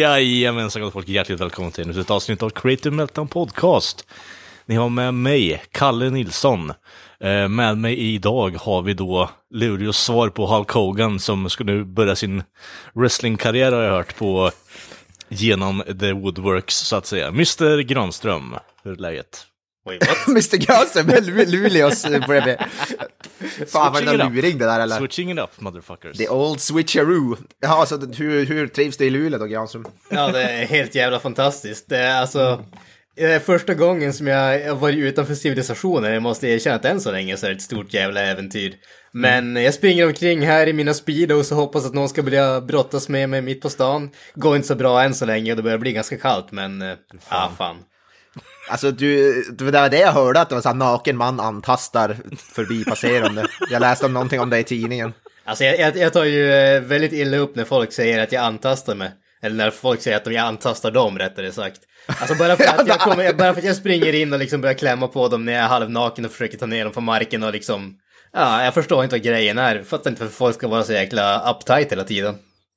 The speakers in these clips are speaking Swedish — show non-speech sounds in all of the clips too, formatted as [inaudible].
Jajamensan gott folk, hjärtligt välkomna till ett avsnitt av Creative Meltdown Podcast. Ni har med mig, Kalle Nilsson. Eh, med mig idag har vi då Luleås svar på Hulk Hogan som ska nu börja sin wrestlingkarriär har jag hört på genom The Woodworks så att säga. Mr Granström, hur är läget? Wait, what? Mr Lu- Luleås bredvid. Fan vad up. luring det där eller? Switching it up motherfuckers. The old switcheroo. Ja, så hur, hur trivs du i Luleå då Granström? Ja, det är helt jävla fantastiskt. Det är alltså... Det är första gången som jag varit utanför civilisationen. Jag måste erkänna att än så länge så är det ett stort jävla äventyr. Men jag springer omkring här i mina speedos och hoppas att någon ska börja brottas med mig mitt på stan. Går inte så bra än så länge och det börjar bli ganska kallt men... eh, Ja, fan. Alltså du, det var det jag hörde att det var så här naken man antastar förbipasserande. Jag läste om någonting om det i tidningen. Alltså jag, jag, jag tar ju eh, väldigt illa upp när folk säger att jag antastar mig. Eller när folk säger att jag antastar dem rättare sagt. Alltså bara för, att [laughs] jag kommer, bara för att jag springer in och liksom börjar klämma på dem när jag är halvnaken och försöker ta ner dem på marken och liksom... Ja, jag förstår inte vad grejen är. Fattar inte varför folk ska vara så jäkla uptight hela tiden.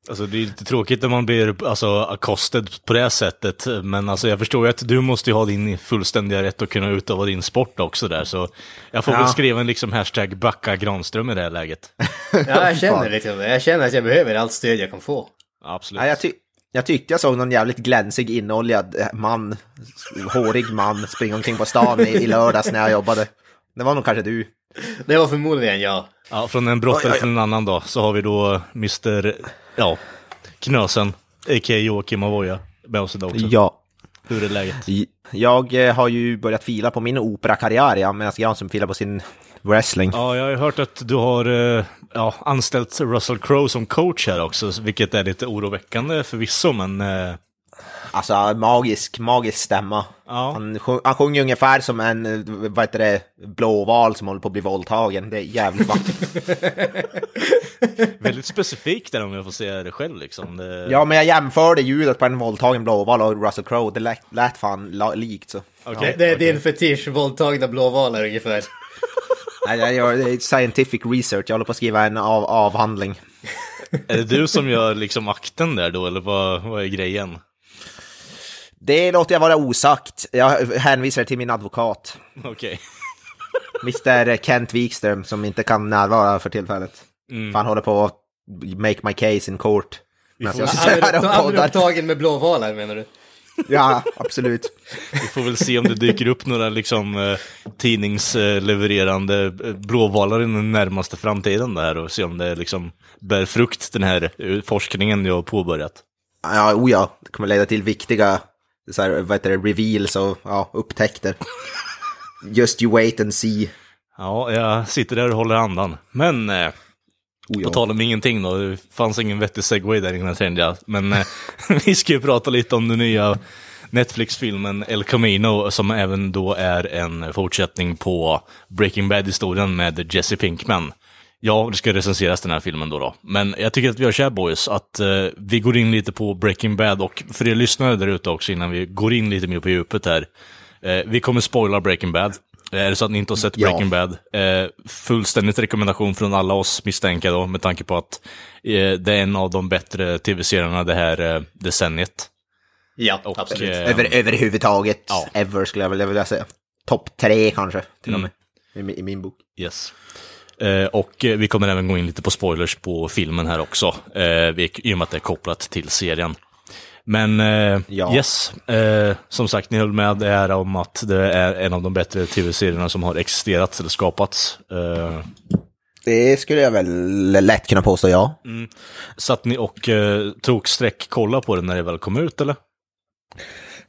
Alltså det är lite tråkigt när man blir alltså, accosted på det sättet, men alltså jag förstår ju att du måste ju ha din fullständiga rätt att kunna utöva din sport också där, så jag får Ja. väl skriva en liksom hashtag backa Granström i det här läget. [laughs] Ja, jag känner lite det. Jag känner att jag behöver allt stöd jag kan få. Absolut. Ja, jag, ty jag tyckte jag såg någon jävligt glänsig inoljad eh, man, hårig man, springa omkring på stan i, i lördags när jag jobbade. Det var nog kanske du. Det var förmodligen jag. Ja, från en brottare till en annan då, så har vi då Mr. Ja, Knösen, a.k.a. Joakim Avoya, med oss idag också. Ja. Hur är läget? Jag eh, har ju börjat fila på min operakarriär, ja, medan Granström filar på sin wrestling. Ja, jag har hört att du har eh, ja, anställt Russell Crowe som coach här också, vilket är lite oroväckande förvisso, men eh, Alltså magisk, magisk stämma. Ja. Han, sjung, han sjunger ungefär som en, vad heter det, blåval som håller på att bli våldtagen. Det är jävligt vackert. [laughs] väldigt specifikt där om jag får säga det själv liksom. Det... ja, men jag jämförde ljudet på en våldtagen blåval och Russell Crowe. Det lät, lät fan likt så. Okej, det är okej. din fetisch, våldtagna blåvalar ungefär. [laughs] Nej, jag gör scientific research. Jag håller på att skriva en av, avhandling. Är det du som gör liksom akten där då, eller vad, vad är grejen? Det låter jag vara osagt. Jag hänvisar till min advokat. Okej. [laughs] Mr Kent Wikström som inte kan närvara för tillfället. För han håller på att make my case in court. Får- Han är upptagen med blåvalar menar du? Ja, absolut. Vi får väl se om det dyker upp några liksom eh, tidningslevererande eh, blåvalar i den närmaste framtiden där och se om det liksom bär frukt den här eh, forskningen jag har påbörjat. Ja, oh ja, det kommer leda till viktiga så här, vad heter det, reveals och ja, upptäckter. Just you wait and see. Ja, jag sitter där och håller andan. Men eh, Oh, ja. På tal om ingenting då, det fanns ingen vettig segway där innan kände jag. Men eh, [laughs] vi ska ju prata lite om den nya Netflix-filmen El Camino som även då är en fortsättning på Breaking Bad-historien med Jesse Pinkman. Ja, det ska recenseras den här filmen då, då. Men jag tycker att vi gör så här boys, att eh, vi går in lite på Breaking Bad och för er lyssnare där ute också innan vi går in lite mer på djupet här. Eh, vi kommer spoila Breaking Bad. Eh, Är det så att ni inte har sett Ja. Breaking Bad, eh, fullständigt rekommendation från alla oss misstänka då, med tanke på att eh, det är en av de bättre tv-serierna det här eh, decenniet. Ja, Och, absolut. eh, Över, överhuvudtaget, Ja. ever skulle jag vilja, säga. Topp tre kanske, till Mm. och med. I, I min bok. Yes. Eh, och vi kommer även gå in lite på spoilers på filmen här också, eh, i och med att det är kopplat till serien. Men eh, Ja. yes, som sagt, ni höll med det här om att det är en av de bättre tv-serierna som har existerat eller skapats. Det skulle jag väl lätt kunna påstå, ja. satt ni och eh, tog streck kolla på den när det väl kom ut eller?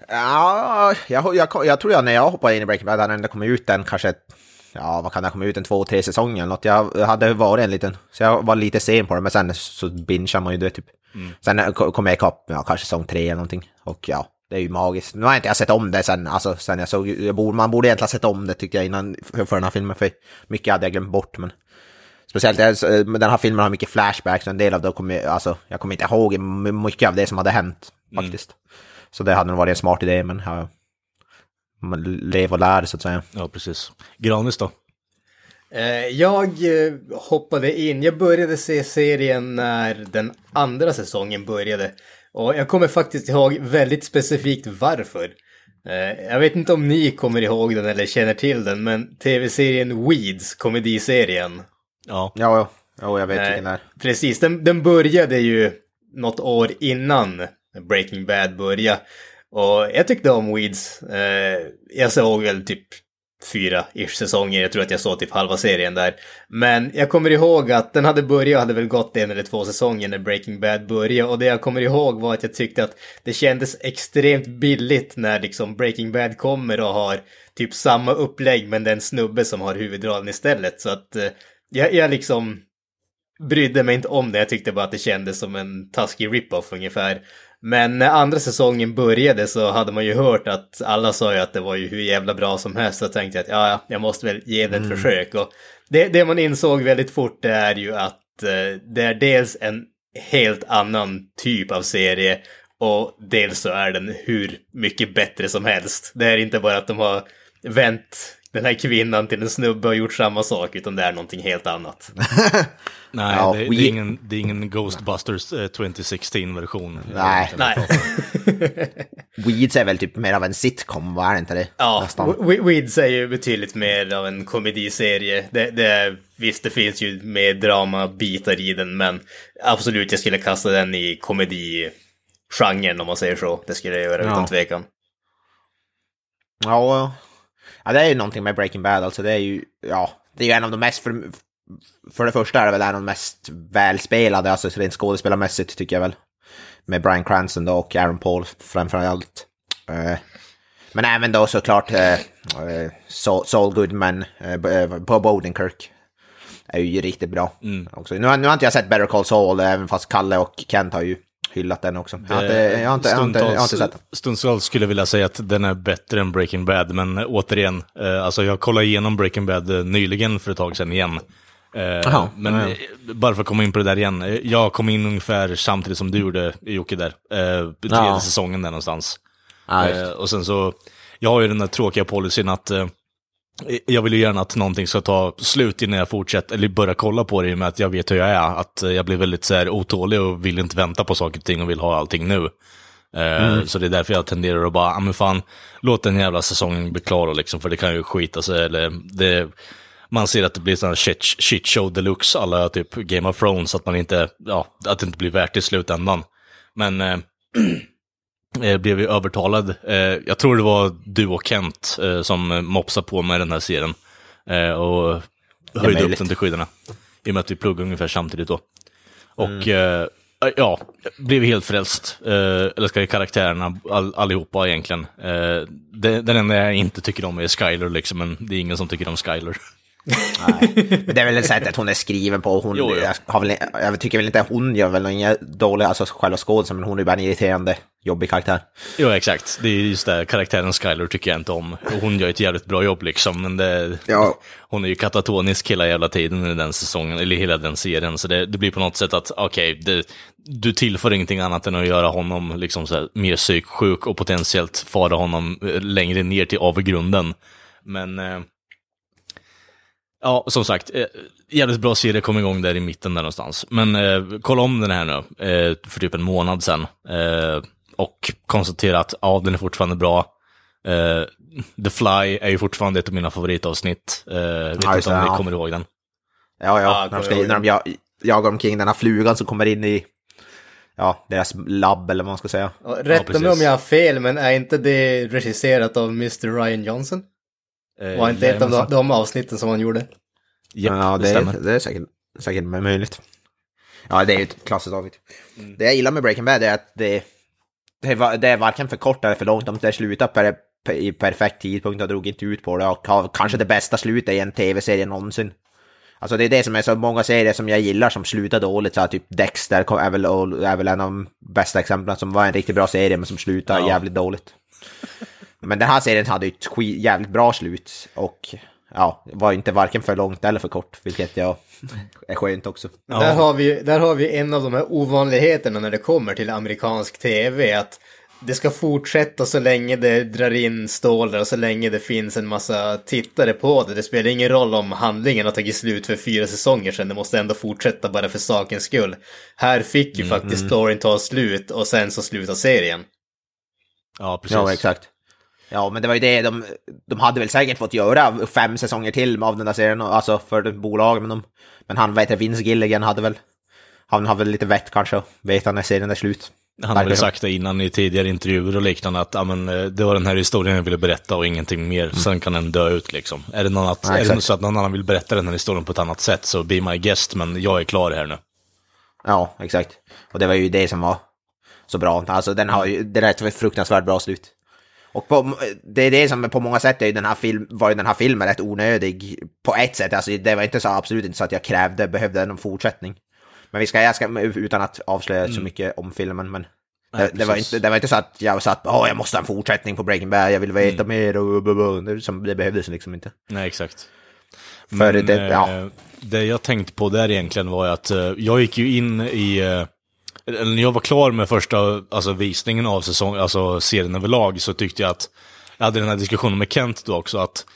Ja, jag, jag, jag tror jag när jag hoppade in i Breaking Bad hade den kommit ut den kanske, ja vad kan det ha kommit ut, en två, tre säsonger eller något. Jag hade varit en liten, så jag var lite sen på det, men sen så bingear man ju det typ Sen eh, ko- kom jag ikapp, ja, kanske säsong tre eller någonting. Och ja, det är ju magiskt. Nu har inte jag sett om det sen, alltså sen jag såg, jag borde, man borde egentligen ha sett om det tyckte jag innan, för, den här filmen, för mycket hade jag glömt bort. Men speciellt, men den här filmen har mycket flashbacks en del av det kommer, alltså, jag kommer inte ihåg mycket av det som hade hänt faktiskt. Så det hade nog varit en smart idé, men ja, lever och lär så att säga. Ja, precis. Granis då? Eh, Jag eh, hoppade in, jag började se serien när den andra säsongen började. Och jag kommer faktiskt ihåg väldigt specifikt varför. Eh, Jag vet inte om ni kommer ihåg den eller känner till den, men tv-serien Weeds, komediserien. Ja. Ja, ja, ja jag vet vilken det är. Precis, den, den började ju något år innan Breaking Bad började. Och jag tyckte om Weeds. Eh, jag såg väl typ fyra ish säsonger, jag tror att jag såg typ halva serien där. Men jag kommer ihåg att den hade börjat, och hade väl gått en eller två säsonger när Breaking Bad började. Och det jag kommer ihåg var att jag tyckte att det kändes extremt billigt när liksom Breaking Bad kommer och har typ samma upplägg men det är en snubbe som har huvudrollen istället. Så att eh, jag, jag liksom brydde mig inte om det, jag tyckte bara att det kändes som en taskig rip-off ungefär. Men när andra säsongen började så hade man ju hört att alla sa ju att det var ju hur jävla bra som helst. Så tänkte jag att ja, ja, jag måste väl ge det ett försök. Och det, det man insåg väldigt fort det är ju att eh, det är dels en helt annan typ av serie och dels så är den hur mycket bättre som helst. Det är inte bara att de har vänt den här kvinnan till en snubbe och gjort samma sak, utan det är någonting helt annat. [laughs] Nej, Ja, det, det, är ingen, det är ingen Ghostbusters eh, 2016-version. Nej. Nej. [laughs] Weeds är väl typ mer av en sitcom, var det inte det? Ja, Nästan. We- Weeds är ju betydligt mer av en komediserie. Det, det är, visst, det finns ju mer dramabitar i den, men absolut, jag skulle kasta den i komedigenren om man säger så. Det skulle jag göra Ja. utan tvekan. Ja, ja, det är ju någonting med Breaking Bad, alltså det är ju, ja, det är ju en av de mest, för, för det första är det väl en av de mest välspelade, alltså rent skådespelarmässigt tycker jag väl. Med Bryan Cranston då och Aaron Paul framförallt. Eh, men även då såklart eh, Saul, Goodman, eh, Bob Odenkirk. Är ju riktigt bra. Också. Nu, har- nu har inte jag sett Better Call Saul, även fast Kalle och Kent har ju hyllat den också. Jag har inte, jag har inte, jag har inte, jag har inte sett den. Stundtals skulle jag vilja säga att den är bättre än Breaking Bad, men eh, återigen, eh, alltså jag kollade igenom Breaking Bad eh, nyligen för ett tag sedan igen. Eh, Jaha, men ja, ja. eh, bara för att komma in på det där igen, eh, jag kom in ungefär samtidigt som du gjorde, Jocke, där. Eh, tredje Ja. säsongen där någonstans. Eh, och sen så, jag har ju den där tråkiga policyn att eh, jag vill ju gärna att någonting ska ta slut innan jag fortsätter, eller börjar kolla på det i och med att jag vet hur jag är. Att eh, jag blir väldigt så här otålig och vill inte vänta på saker och ting och vill ha allting nu. Eh, Så det är därför jag tenderar att bara, ja men fan, låt den jävla säsongen bli klar liksom, för det kan ju skita sig. Eller det, man ser att det blir sån shit, shit show deluxe, alla typ Game of Thrones, att man inte, ja, att det inte blir värt i slutändan. Men eh, [clears throat] blev ju övertalad. Eh, jag tror det var du och Kent eh, som eh, mopsade på med den här serien. Eh, och höjde upp den till skydarna. I och med att vi pluggade ungefär samtidigt då. Och eh, ja, blev helt frälst. Eh, eller ska jag karaktärerna all, allihopa egentligen. Eh, den enda jag inte tycker om är Skyler liksom, men det är ingen som tycker om Skyler. Men det är väl sättet hon är skriven på. Hon, Jo, jo. Jag, väl, jag tycker väl inte hon gör väl inga dåliga, alltså själva skådisen, men hon är bara en irriterande, jobbig karaktär. Jo, exakt. Det är just det, karaktären Skyler tycker jag inte om. Och hon gör ett jävligt bra jobb liksom, men det, Ja. hon är ju katatonisk hela jävla tiden i den säsongen, eller hela den serien. Så det, det blir på något sätt att, okej, det- du tillför ingenting annat än att göra honom liksom så här, mer psyksjuk och potentiellt fara honom eh, längre ner till avgrunden. Men, eh, ja, som sagt, eh, jävligt bra serie kom igång där i mitten där någonstans. Men eh, kolla om den här nu, eh, för typ en månad sedan. Eh, och konstatera att, ja, den är fortfarande bra. Eh, The Fly är ju fortfarande ett av mina favoritavsnitt. Eh, vet Ja, inte om det, ni ja. kommer ihåg den. Ja, Ja, ja, när de, ska, när de jag, jagar omkring den här flugan som kommer in i ja, deras labb eller vad man ska säga. Och Rätta mig om jag har fel, men är inte det regisserat av Mr. Ryan Johnson? Eh, Var inte ett av de, avsnitten som han gjorde? Japp, ja, det, det, det är säkert, säkert möjligt. Ja, det är ju ett klassiskt avsnitt. Mm. Det jag gillar med Breaking Bad är att det, det, är, va- det är varken för kort eller för långt. De det slutar per, per, i perfekt tidpunkt och drog inte ut på det. Och har kanske det bästa slutet i en tv-serie någonsin. Alltså det är det som är så många serier som jag gillar som slutar dåligt, så här, typ Dexter är väl, är väl en av de bästa exemplen som var en riktigt bra serie men som slutar Ja. jävligt dåligt. Men den här serien hade ju ett jävligt bra slut och ja, var inte varken för långt eller för kort, vilket jag är skönt också. Där, har vi, där har vi en av de här ovanligheterna när det kommer till amerikansk tv. Att det ska fortsätta så länge det drar in stålar och så länge det finns en massa tittare på det. Det spelar ingen roll om handlingen har tagit slut för fyra säsonger sedan. Det måste ändå fortsätta bara för sakens skull. Här fick ju faktiskt storyn ta slut och sen så slutar serien. Ja, precis. Ja, exakt. Ja, men det var ju det, de, de hade väl säkert fått göra fem säsonger till av den där serien, alltså för bolaget, men, de, men han, vet jag, Vince Gilligan hade väl, han har väl lite vett kanske, vet han när serien är slut. Han har väl sagt det innan i tidigare intervjuer och liknande att ja, men, eh, det var den här historien jag ville berätta och ingenting mer. Sen kan den dö ut liksom. Är det, någon att, Ja, är det så att någon annan vill berätta den här historien på ett annat sätt så be my guest, men jag är klar här nu. Ja, exakt. Och det var ju det som var så bra. Alltså den har ju, det är ett fruktansvärt bra slut. Och på, det är det som på många sätt är den här film, var ju den här filmen rätt onödig på ett sätt. Alltså det var inte så, absolut inte så att jag krävde, behövde någon fortsättning. Men vi ska, jag ska, utan att avslöja så mycket om filmen, men Nej, det, det, var inte, det var inte så att jag satt, åh jag måste ha en fortsättning på Breaking Bad, jag vill veta mer och blablabla." det, som, det behövdes liksom inte. Nej, exakt. För Men, det, ja. eh, det jag tänkte på där egentligen var att eh, jag gick ju in i, eh, när jag var klar med första alltså, visningen av säsong, alltså serien överlag, så tyckte jag att, jag hade den här diskussionen med Kent då också, att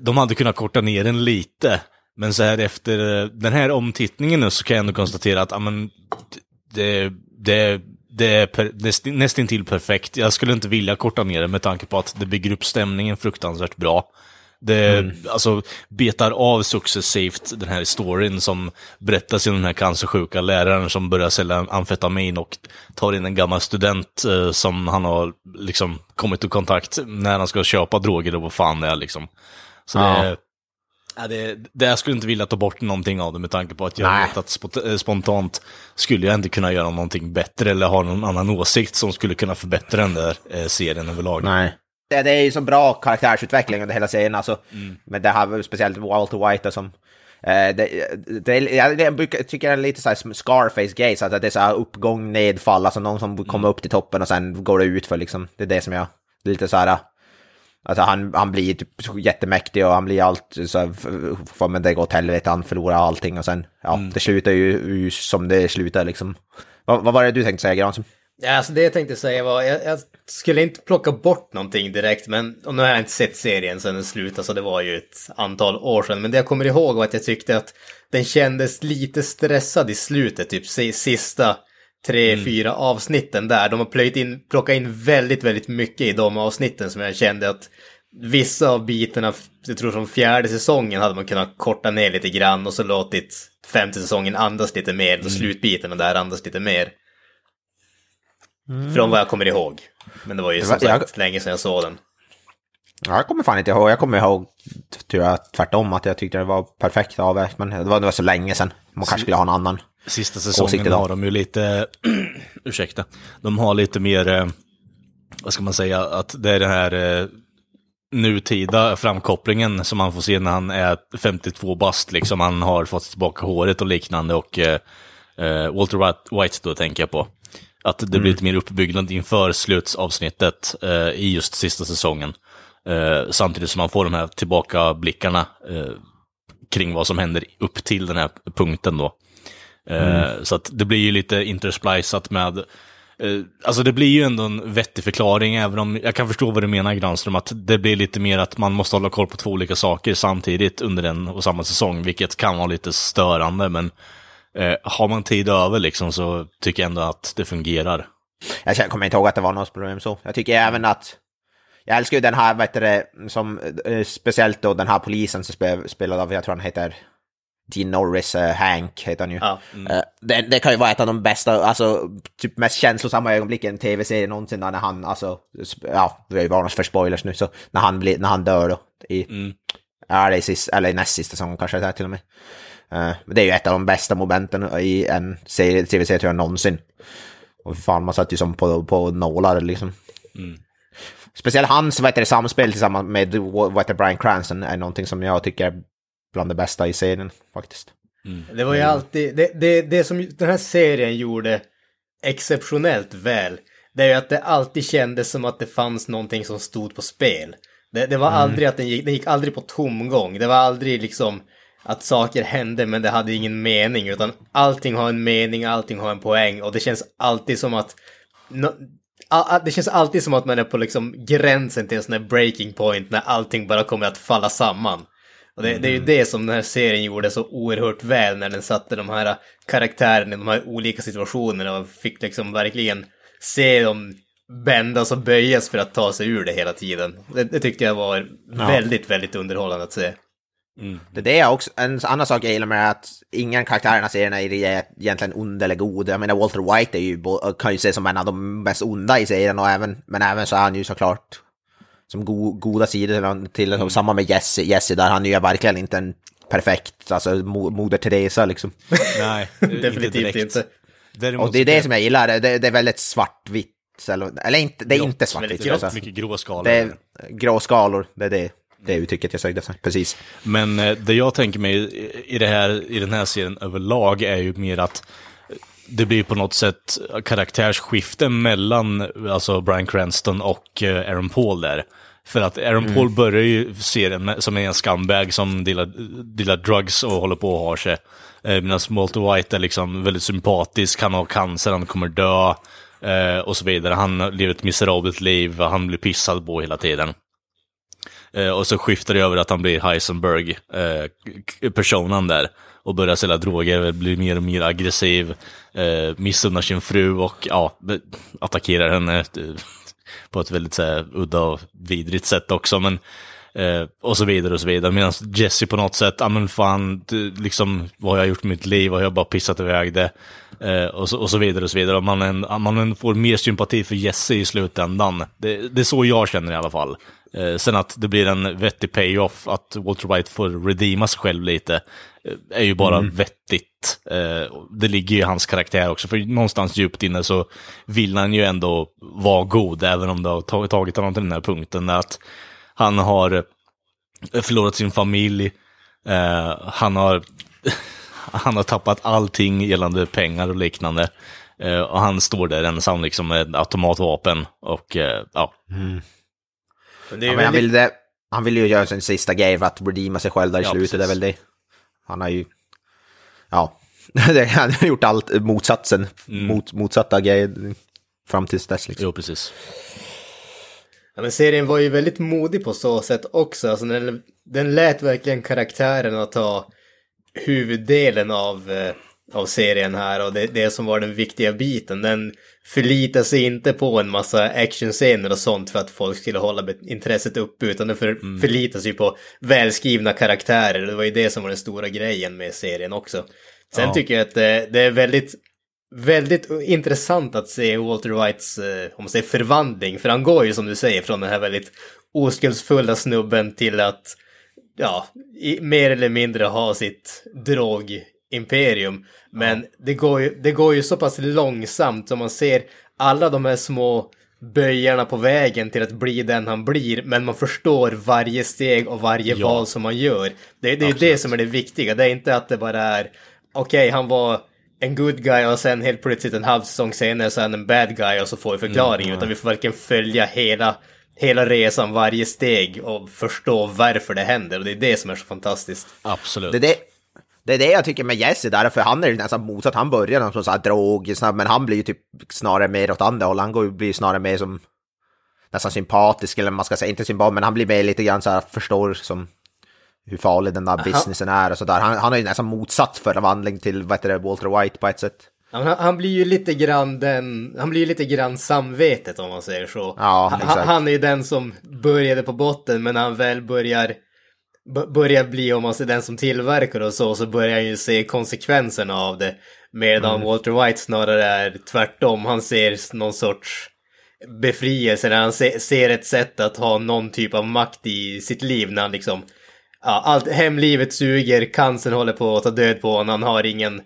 de hade kunnat korta ner den lite. Men så här efter eh, den här omtittningen nu så kan jag ändå konstatera att, amen, det, det, det är per, näst, nästintill perfekt. Jag skulle inte vilja korta ner det med tanke på att det bygger upp stämningen fruktansvärt bra. Det alltså, betar av successivt den här storyn som berättas i den här cancersjuka läraren som börjar sälja amfetamin och tar in en gammal student eh, som han har liksom kommit i kontakt när han ska köpa droger och vad fan det är liksom. Så Ja. det, ja, det, det, jag skulle inte vilja ta bort någonting av det med tanke på att jag Nej. vet att spot- eh, spontant skulle jag inte kunna göra någonting bättre eller ha någon annan åsikt som skulle kunna förbättra den där eh, serien överlag. Nej. Det, det är ju så bra karaktärsutveckling under hela serien, alltså. Men det här, speciellt Walter White som... Eh, det, det, jag, jag brukar, tycker det är lite såhär Scarface-gay, så att det är så här uppgång, nedfall, alltså någon som kommer upp till toppen och sen går det ut för liksom. Det är det som jag... Det är lite så här... Alltså han, han blir typ jättemäktig och han blir allt så här, men det går åt helvete, han förlorar allting och sen, ja, det slutar ju, ju som det slutar liksom. Vad, vad var det du tänkte säga Granström? Ja, alltså det jag tänkte säga var, jag, jag skulle inte plocka bort någonting direkt, men och nu har jag inte sett serien sedan den slutade, så det var ju ett antal år sedan. Men det jag kommer ihåg var att jag tyckte att den kändes lite stressad i slutet, typ si- sista tre, fyra avsnitten där. De har plöjt in, plockat in väldigt, väldigt mycket i de avsnitten som jag kände att vissa av bitarna, jag tror från fjärde säsongen hade man kunnat korta ner lite grann och så låtit femte säsongen andas lite mer, och slutbiten där andas lite mer. Från vad jag kommer ihåg. Men det var ju Det som var- sagt länge sedan jag såg den. Ja, jag kommer fan inte ihåg. Jag kommer ihåg tror jag, tvärtom att jag tyckte det var perfekt avvägt. Men det var, det var så länge sedan. Man kanske skulle ha en annan. Sista säsongen har de ju lite, [clears throat] ursäkta, de har lite mer, eh, vad ska man säga, att det är den här eh, nutida framkopplingen som man får se när han är 52 bast, liksom. Han har fått tillbaka håret och liknande och eh, eh, Walter White- White då tänker jag på. Att det blir lite mer uppbyggnad inför slutsavsnittet eh, i just sista säsongen. Eh, samtidigt som man får de här tillbakablickarna eh, kring vad som händer upp till den här punkten då. Eh, Så att det blir ju lite intersplicat med, eh, alltså det blir ju ändå en vettig förklaring, även om jag kan förstå vad du menar Granström, att det blir lite mer att man måste hålla koll på två olika saker samtidigt under en och samma säsong, vilket kan vara lite störande, men eh, har man tid över liksom så tycker jag ändå att det fungerar. Jag känner- kommer inte ihåg att det var något problem så. Jag tycker även att... Jag älskar ju den här, vad heter det, som eh, speciellt då den här polisen som spe- spelad av, jag tror han heter Dean Norris, eh, Hank heter han ju. Ja. Eh, det, det kan ju vara ett av de bästa, alltså typ mest känslosamma ögonblicken i en tv-serie någonsin när han, alltså, ja, vi har ju varnat för spoilers nu, så när han, blir, när han dör då. I, Ja, det är sist, eller näst sista säsongen kanske det är till och med. Eh, men det är ju ett av de bästa momenten i en serie, tv-serie tror jag någonsin. Och fan, man satt ju som på, på nålar liksom. Speciellt hans vad heter det, samspel tillsammans med vad heter, Brian Cranston är någonting som jag tycker är bland det bästa i serien faktiskt. Det var ju alltid, det, det, det som den här serien gjorde exceptionellt väl, det är ju att det alltid kändes som att det fanns någonting som stod på spel. Det, det var aldrig att den gick, den gick aldrig på tomgång, det var aldrig liksom att saker hände men det hade ingen mening, utan allting har en mening, allting har en poäng och det känns alltid som att a- a- det känns alltid som att man är på liksom gränsen till en sån här breaking point när allting bara kommer att falla samman. Och det, det är ju det som den här serien gjorde så oerhört väl när den satte de här karaktärerna i de här olika situationerna och fick liksom verkligen se dem bändas och böjas för att ta sig ur det hela tiden. Det, det tyckte jag var väldigt, väldigt underhållande att se. Det är det jag också, en annan sak jag gillar med att ingen karaktärerna i serien är egentligen ond eller god. Jag menar Walter White är ju, kan ju ses som en av de mest onda i serien, och även, men även så är han ju såklart som go, goda sidor till, till samma med Jesse, Jesse där han är ju verkligen inte en perfekt, alltså mo, moder Teresa liksom. [laughs] Nej, [laughs] Definitivt inte. Däremot Och det är det som jag gillar, det, det är väldigt svartvitt, eller, eller inte, det är Grått, inte svartvitt. väldigt Alltså. mycket grå skalor. Det är grå skalor, det är det, det uttrycket jag sökte, precis. Men eh, det jag tänker mig i- det här, i den här serien överlag är ju mer att det blir på något sätt karaktärsskifte mellan alltså Bryan Cranston och eh, Aaron Paul där. För att Aaron Paul börjar ju serien som en scumbag som delar, delar drugs och håller på och har sig. Eh, Medan Walter White är liksom väldigt sympatisk, han har cancer, han kommer dö och så vidare. Han lever ett miserabelt liv, han blir pissad på hela tiden. Eh, och så skiftar det över att han blir Heisenberg, eh, där. Och börjar sälja droger, blir mer och mer aggressiv, eh, missunnar sin fru och ja, attackerar henne eh, på ett väldigt så här, udda och vidrigt sätt också. Men, eh, och så vidare och så vidare. Medan Jesse på något sätt, ja men fan, du, liksom, vad har jag gjort med mitt liv? Har jag bara pissat iväg det? Eh, och, så, och så vidare och så vidare. Och man, en, man en får mer sympati för Jesse i slutändan. Det, det är så jag känner i alla fall. Eh, sen att det blir en vettig payoff, att Walter White får redeema sig själv lite, eh, är ju bara vettigt. Eh, det ligger ju i hans karaktär också, för någonstans djupt inne så vill han ju ändå vara god, även om det har tagit, honom till den här punkten. Att han har eh, förlorat sin familj, eh, han har [laughs] han har tappat allting gällande pengar och liknande. Eh, och han står där ensam liksom med automatvapen och eh, ja, Men det är Ja, men han, väldigt... vill det, han ju göra sin sista grej för att redeema sig själv där i Ja, slutet, det är väl det. Han har ju, ja, [laughs] det- han har gjort allt motsatsen, mot, motsatta grejer fram tills dess liksom. jo precis. Ja, men serien var ju väldigt modig på så sätt också. Alltså, den, den lät verkligen karaktärerna ta huvuddelen av, eh, av serien här och det, det som var den viktiga biten. Den förlitar sig inte på en massa actionscener och sånt för att folk skulle hålla intresset uppe utan den för, förlitar sig på välskrivna karaktärer. Det var ju det som var den stora grejen med serien också. Sen Ja. tycker jag att det, det är väldigt väldigt intressant att se Walter Whites, eh, om man säger förvandling, för han går ju som du säger från den här väldigt oskuldsfulla snubben till att, ja, mer eller mindre ha sitt drogimperium. Men det, går ju, det går ju så pass långsamt som man ser alla de här små böjarna på vägen till att bli den han blir, men man förstår varje steg och varje Ja. val som man gör. Det, det är ju det som är det viktiga, det är inte att det bara är, okej, han var en good guy och sen helt plötsligt en halv säsong senare så är han en bad guy och så får vi förklaring. utan vi får verkligen följa hela, hela resan, varje steg och förstå varför det händer. Och det är det som är så fantastiskt. Absolut. Det är det, det är det jag tycker med Jesse där, för han är ju nästan motsatt. Han börjar som så här drog, men han blir ju typ snarare mer åt andra håll. Han går blir snarare mer som nästan sympatisk, eller man ska säga inte sympatisk, men han blir mer lite grann så här, förstår som hur farlig den där businessen är och sådär. Han, han har ju nästan motsatt förvandling till, vad heter det, Walter White på ett sätt. Han, han blir ju lite grann den, han blir ju lite grann samvetet om man säger så. Ja, han, han är ju den som började på botten men när han väl börjar, börjar bli om man säger den som tillverkar och så, så börjar han ju se konsekvenserna av det. Medan Mm. Walter White snarare är tvärtom, han ser någon sorts befrielse när han se, ser ett sätt att ha någon typ av makt i sitt liv när han liksom Ja, allt, hemlivet suger, cancern håller på att ta död på honom, han har ingen,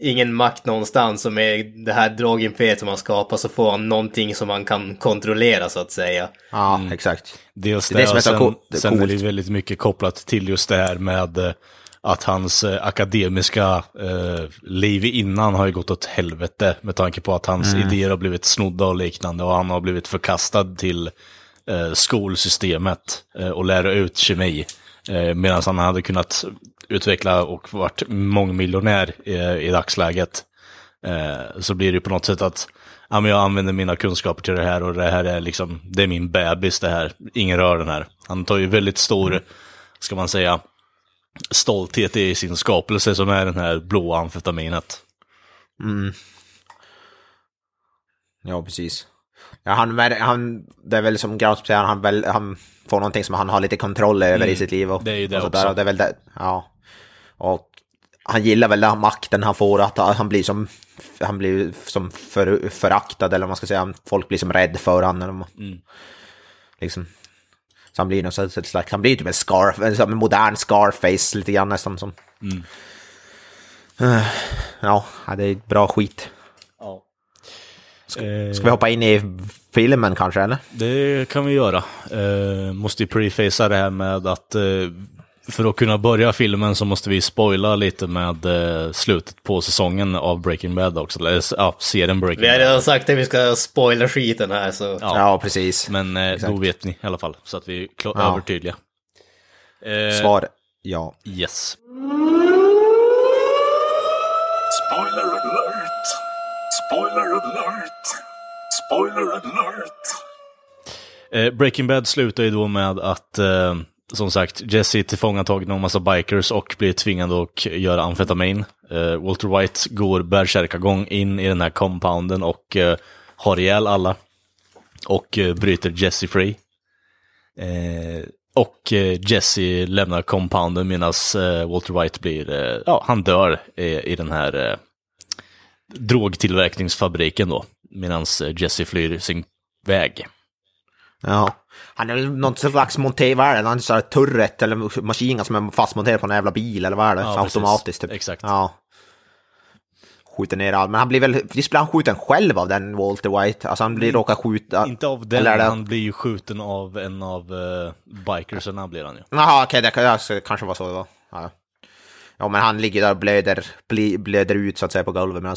ingen makt någonstans och med det här drogimperiet som han skapar så får han någonting som han kan kontrollera så att säga. Ja, exakt. Dels Det det, är det som och sen, coolt- sen är det väldigt mycket kopplat till just det här med eh, att hans eh, akademiska eh, liv innan har ju gått åt helvete med tanke på att hans idéer har blivit snodda och liknande och han har blivit förkastad till eh, skolsystemet eh, och lära ut kemi. Eh, Medan han hade kunnat utveckla och varit mångmiljonär i dagsläget. Eh, så blir det på något sätt att ja, men jag använder mina kunskaper till det här och det här är liksom, det är min bebis det här. Ingen rör den här. Han tar ju väldigt stor, ska man säga, stolthet i sin skapelse som är den här blåa amfetaminet. Ja, precis. Ja, han, han, det är väl som Gauss säger, han, väl, han får någonting som han har lite kontroll över i sitt liv. Och, det är ju det också. Där, och det är väl det, ja. Och han gillar väl den makten han får, att han blir som, han blir som för, föraktad, eller vad man ska säga. Folk blir som rädd för honom. Mm. Liksom. Så han blir någon slags, slags- han blir typ en scar, en modern scarface lite grann nästan som. Mm. Ja, det är bra skit. Ja. Ska vi hoppa in i filmen kanske, eller? Det kan vi göra. Eh, måste ju prefacea det här med att eh, för att kunna börja filmen så måste vi spoila lite med eh, slutet på säsongen av Breaking Bad också. Eller ja, serien Breaking Vi har Bad. redan sagt att vi ska spoila skiten här så... Ja. Ja, precis. Men eh, då vet ni i alla fall, så att vi är Ja. övertydliga. Eh, Svar ja. Yes. Spoiler! Spoiler alert! Spoiler alert! Eh, Breaking Bad slutar ju då med att, eh, som sagt, Jesse är tillfångatagen av en massa bikers och blir tvingad att göra amfetamin. Eh, Walter White går bärsärkagång in i den här compounden och eh, har ihjäl alla. Och eh, bryter Jesse free. Eh, och eh, Jesse lämnar compounden medan eh, Walter White blir, eh, ja, han dör i, i den här eh, drogtillverkningsfabriken då. Medan eh, Jesse flyr sin väg. Ja. Han är väl någon slags monter, vad är det? Sån här turret eller maskin som är fastmonterad på en jävla bil eller vad är det? Ja, automatiskt typ. Exakt. Ja. Skjuter ner allt. Men han blir väl, visst blir han skjuten själv av den Walter White? Alltså han blir råkar skjuta... Inte av den, Eller är det- han blir ju skjuten av en av uh, bikerserna blir han ju. Jaha, okej, det kan- ja, så kanske var så det var. Ja. Ja, men han ligger där och blöder, blöder ut så att säga på golvet medan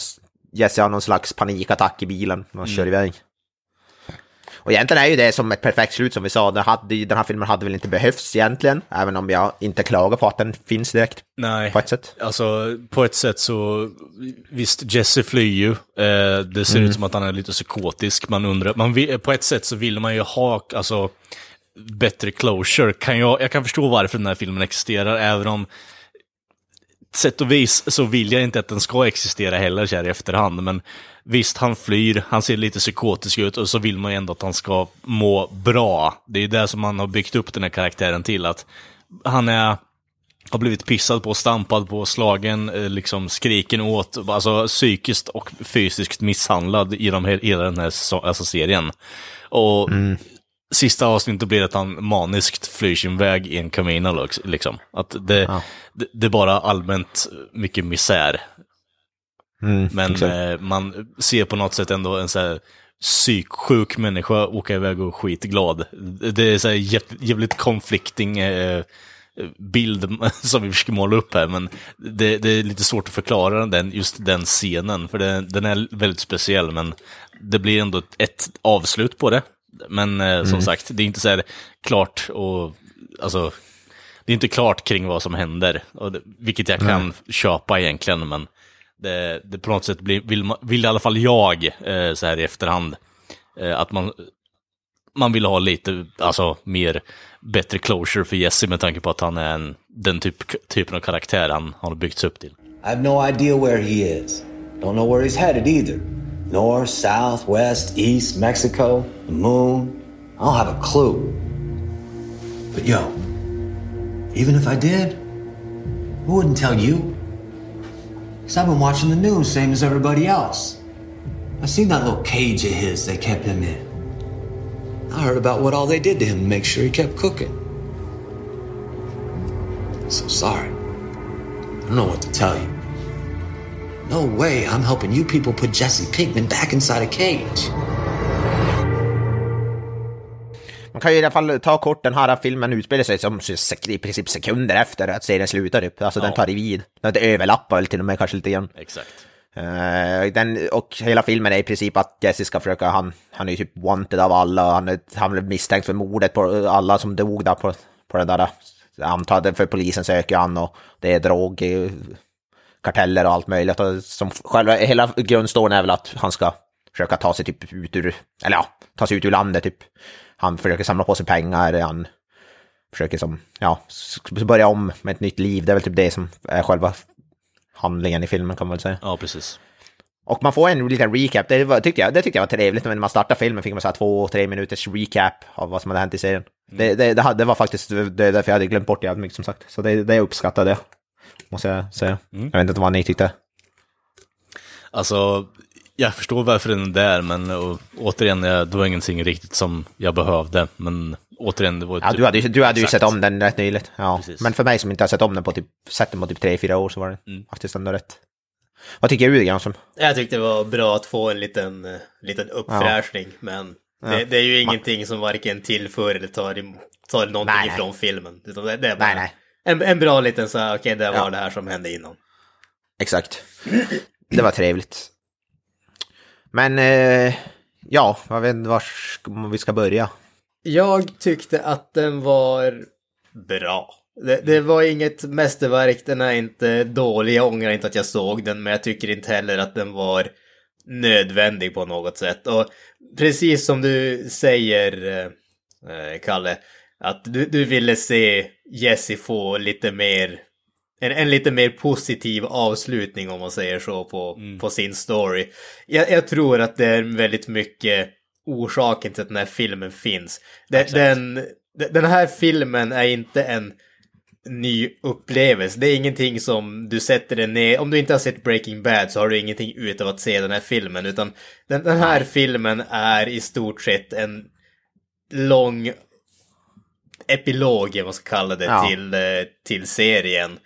Jesse har någon slags panikattack i bilen och kör iväg. Och egentligen är ju det som ett perfekt slut som vi sa. Det hade, den här filmen hade väl inte behövts egentligen, även om jag inte klagar på att den finns direkt Nej, på ett sätt. alltså på ett sätt så, visst Jesse flyr ju. Eh, det ser ut som att han är lite psykotisk. Man undrar, man vill, på ett sätt så vill man ju ha, alltså, bättre closure. Kan jag, jag kan förstå varför den här filmen existerar, även om sätt och vis så vill jag inte att den ska existera heller så här i efterhand. Men visst, han flyr, han ser lite psykotisk ut och så vill man ju ändå att han ska må bra. Det är det som man har byggt upp den här karaktären till, att han är har blivit pissad på, stampad på, slagen, eh, liksom skriken åt, alltså psykiskt och fysiskt misshandlad genom hela den här alltså serien. Och mm sista avsnittet blir att han maniskt flyr sin väg i en lox- liksom. Att det, det, det är bara allmänt mycket misär. Mm, Men eh, man ser på något sätt ändå en så här psyksjuk människa åka iväg och skitglad. Det är så här jäv- jävligt conflicting eh, bild [laughs] som vi försöker måla upp här, men det, det är lite svårt att förklara den, just den scenen, för det, den är väldigt speciell, men det blir ändå ett, ett avslut på det. Men eh, som sagt, det är inte så här klart och, alltså, det är inte klart kring vad som händer, och det, vilket jag kan köpa egentligen, men det, det på något sätt blir, vill, man- vill i alla fall jag, eh, så här i efterhand, eh, att man, man vill ha lite, alltså mer, bättre closure för Jesse med tanke på att han är en, den typ, typen av karaktär han har byggts upp till. I have no idea where he is. Don't know where he's headed either. North, south, west, east, Mexico, the moon. I don't have a clue. But yo, even if I did, who wouldn't tell you? Because I've been watching the news, same as everybody else. I seen that little cage of his they kept him in. I heard about what all they did to him to make sure he kept cooking. So sorry. I don't know what to tell you. No way I'm helping you people put Jesse Pinkman back inside a cage. Man kan ju i alla fall ta kort, den här filmen utspelar sig som i princip sekunder efter att serien slutar typ. Alltså den tar i vid. Den överlappar väl till och med kanske lite grann. Exakt. Eh, den, och hela filmen är i princip att Jesse ska försöka, han, han är ju typ wanted av alla, han, är, han blev misstänkt för mordet på alla som dog där på, på det där. Antagligen för polisen söker han och det är drog, karteller och allt möjligt. Och som själva, hela grundstoryn är väl att han ska försöka ta sig typ ut ur, eller ja, ta sig ut ur landet typ. Han försöker samla på sig pengar, han försöker som, ja, börja om med ett nytt liv. Det är väl typ det som är själva handlingen i filmen kan man väl säga. Ja, precis. Och man får en liten recap, det, var, tyckte jag, det tyckte jag var trevligt. När man startade filmen fick man så här två, tre minuters recap av vad som hade hänt i serien. Det, det, det, hade, det var faktiskt det, är därför jag hade glömt bort det jävligt mycket som sagt. Så det, det uppskattade jag, måste jag säga. Jag vet inte vad ni tyckte. Alltså, jag förstår varför den är där, men och, återigen, jag- det var ingenting riktigt som jag behövde. Men återigen, det var Ja, du hade, ju- du hade ju Exakt. sett om den rätt nyligt. Ja. Precis. Men för mig som inte har sett om den på typ, sett den på typ tre, fyra år så var det faktiskt ändå rätt. Vad tycker du Granström? Jag tyckte det var bra att få en liten, eh, liten uppfräschning, men det, det är ju ingenting som varken tillför eller tar, tar någonting Nej, nej. ifrån filmen. Utan det, det är bara Nej, nej. En, en bra liten så här, okej, det var Ja. det här som hände innan. Exakt. Det var trevligt. Men, eh, ja, jag vet inte var vi ska börja. Jag tyckte att den var bra. Det, det var inget mästerverk, den är inte dålig, jag ångrar inte att jag såg den, men jag tycker inte heller att den var nödvändig på något sätt. Och precis som du säger, eh, eh, Kalle, att du, du ville se Jesse få lite mer, en, en lite mer positiv avslutning om man säger så på, på sin story. Jag, jag tror att det är väldigt mycket orsaken till att den här filmen finns. Den, den, den här filmen är inte en ny upplevelse. Det är ingenting som du sätter dig ner, om du inte har sett Breaking Bad så har du ingenting utav att se den här filmen, utan den, den här filmen är i stort sett en lång epilog, vad man ska kalla det, Ja. till, eh, till serien.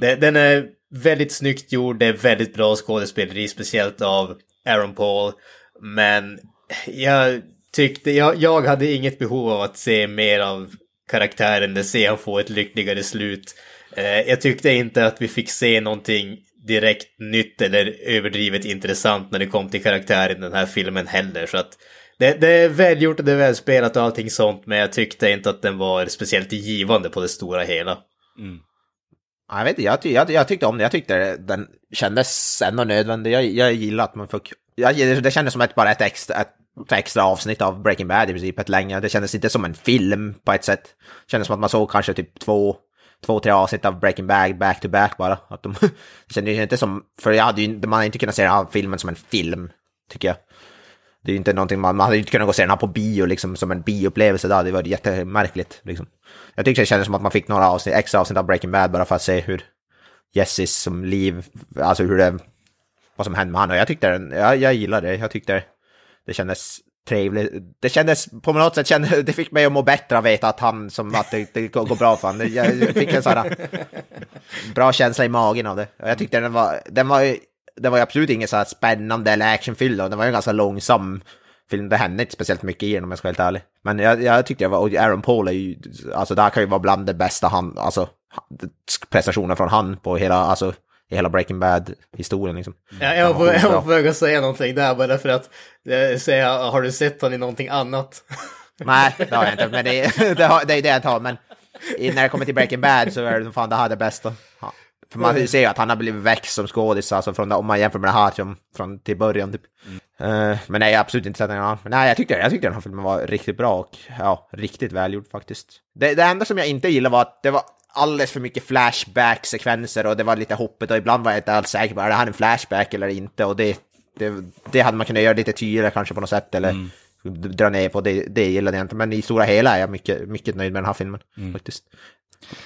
Den, den är väldigt snyggt gjord, det är väldigt bra skådespeleri, speciellt av Aaron Paul. Men jag tyckte, jag, jag hade inget behov av att se mer av karaktären, det se han få ett lyckligare slut. Eh, jag tyckte inte att vi fick se någonting direkt nytt eller överdrivet intressant när det kom till karaktären i den här filmen heller. Så att det, det är välgjort och det är välspelat och allting sånt, men jag tyckte inte att den var speciellt givande på det stora hela. Ja, Jag vet inte, jag, ty- jag, jag tyckte om det. Jag tyckte den kändes ändå nödvändig. Jag, jag gillar att man fick... Jag, det kändes som ett, bara ett extra, ett extra avsnitt av Breaking Bad i princip, ett längre. Det kändes inte som en film på ett sätt. Det kändes som att man såg kanske typ två, två tre avsnitt av Breaking Bad back to back bara. Att de, [laughs] det kändes inte som... För jag hade ju, man hade inte kunnat se den här filmen som en film, tycker jag. Det är ju inte någonting man, man hade ju inte kunnat gå och se den här på bio liksom som en bioupplevelse där. Det var jättemärkligt liksom. Jag tyckte det kändes som att man fick några avsnitt, extra avsnitt av Breaking Bad bara för att se hur Jessis som liv, alltså hur det, vad som hände med honom. Och jag tyckte den, jag, jag gillade det. Jag tyckte det kändes trevligt. Det kändes, på något sätt kände, [laughs] det fick mig att må bättre att veta att han, som att det, det går bra för honom. Jag, jag fick en sån här bra känsla i magen av det. Och jag tyckte den var, den var ju, det var ju absolut ingen så här spännande eller actionfylld och den var ju en ganska långsam film. Det hände inte speciellt mycket i den om jag ska vara helt ärlig. Men jag, jag tyckte jag var, och Aaron Paul är ju, alltså det här kan ju vara bland det bästa han, alltså prestationer från han på hela, alltså i hela Breaking Bad-historien liksom. Ja, jag, var på, jag skitbra. var på väg att säga någonting där bara för att eh, säga, har du sett honom i någonting annat? [laughs] Nej, det har jag inte, men det, är- [laughs] det, har, det är det jag tar. Men när det kommer till Breaking Bad så är det fan det här det bästa. För man ser ju att han har blivit växt som skådis, alltså från, om man jämför med det här som från till början typ. Eh, men nej, absolut inte sett den. Men nej, jag tyckte, jag tyckte den här filmen var riktigt bra och ja, riktigt välgjord faktiskt. Det, det enda som jag inte gillade var att det var alldeles för mycket flashback-sekvenser och det var lite hoppet och ibland var jag inte alls säker på är det här en flashback eller inte och det, det, det hade man kunnat göra lite tydligare kanske på något sätt eller dra ner på det, det gillade jag inte. Men i stora hela är jag mycket, mycket nöjd med den här filmen faktiskt.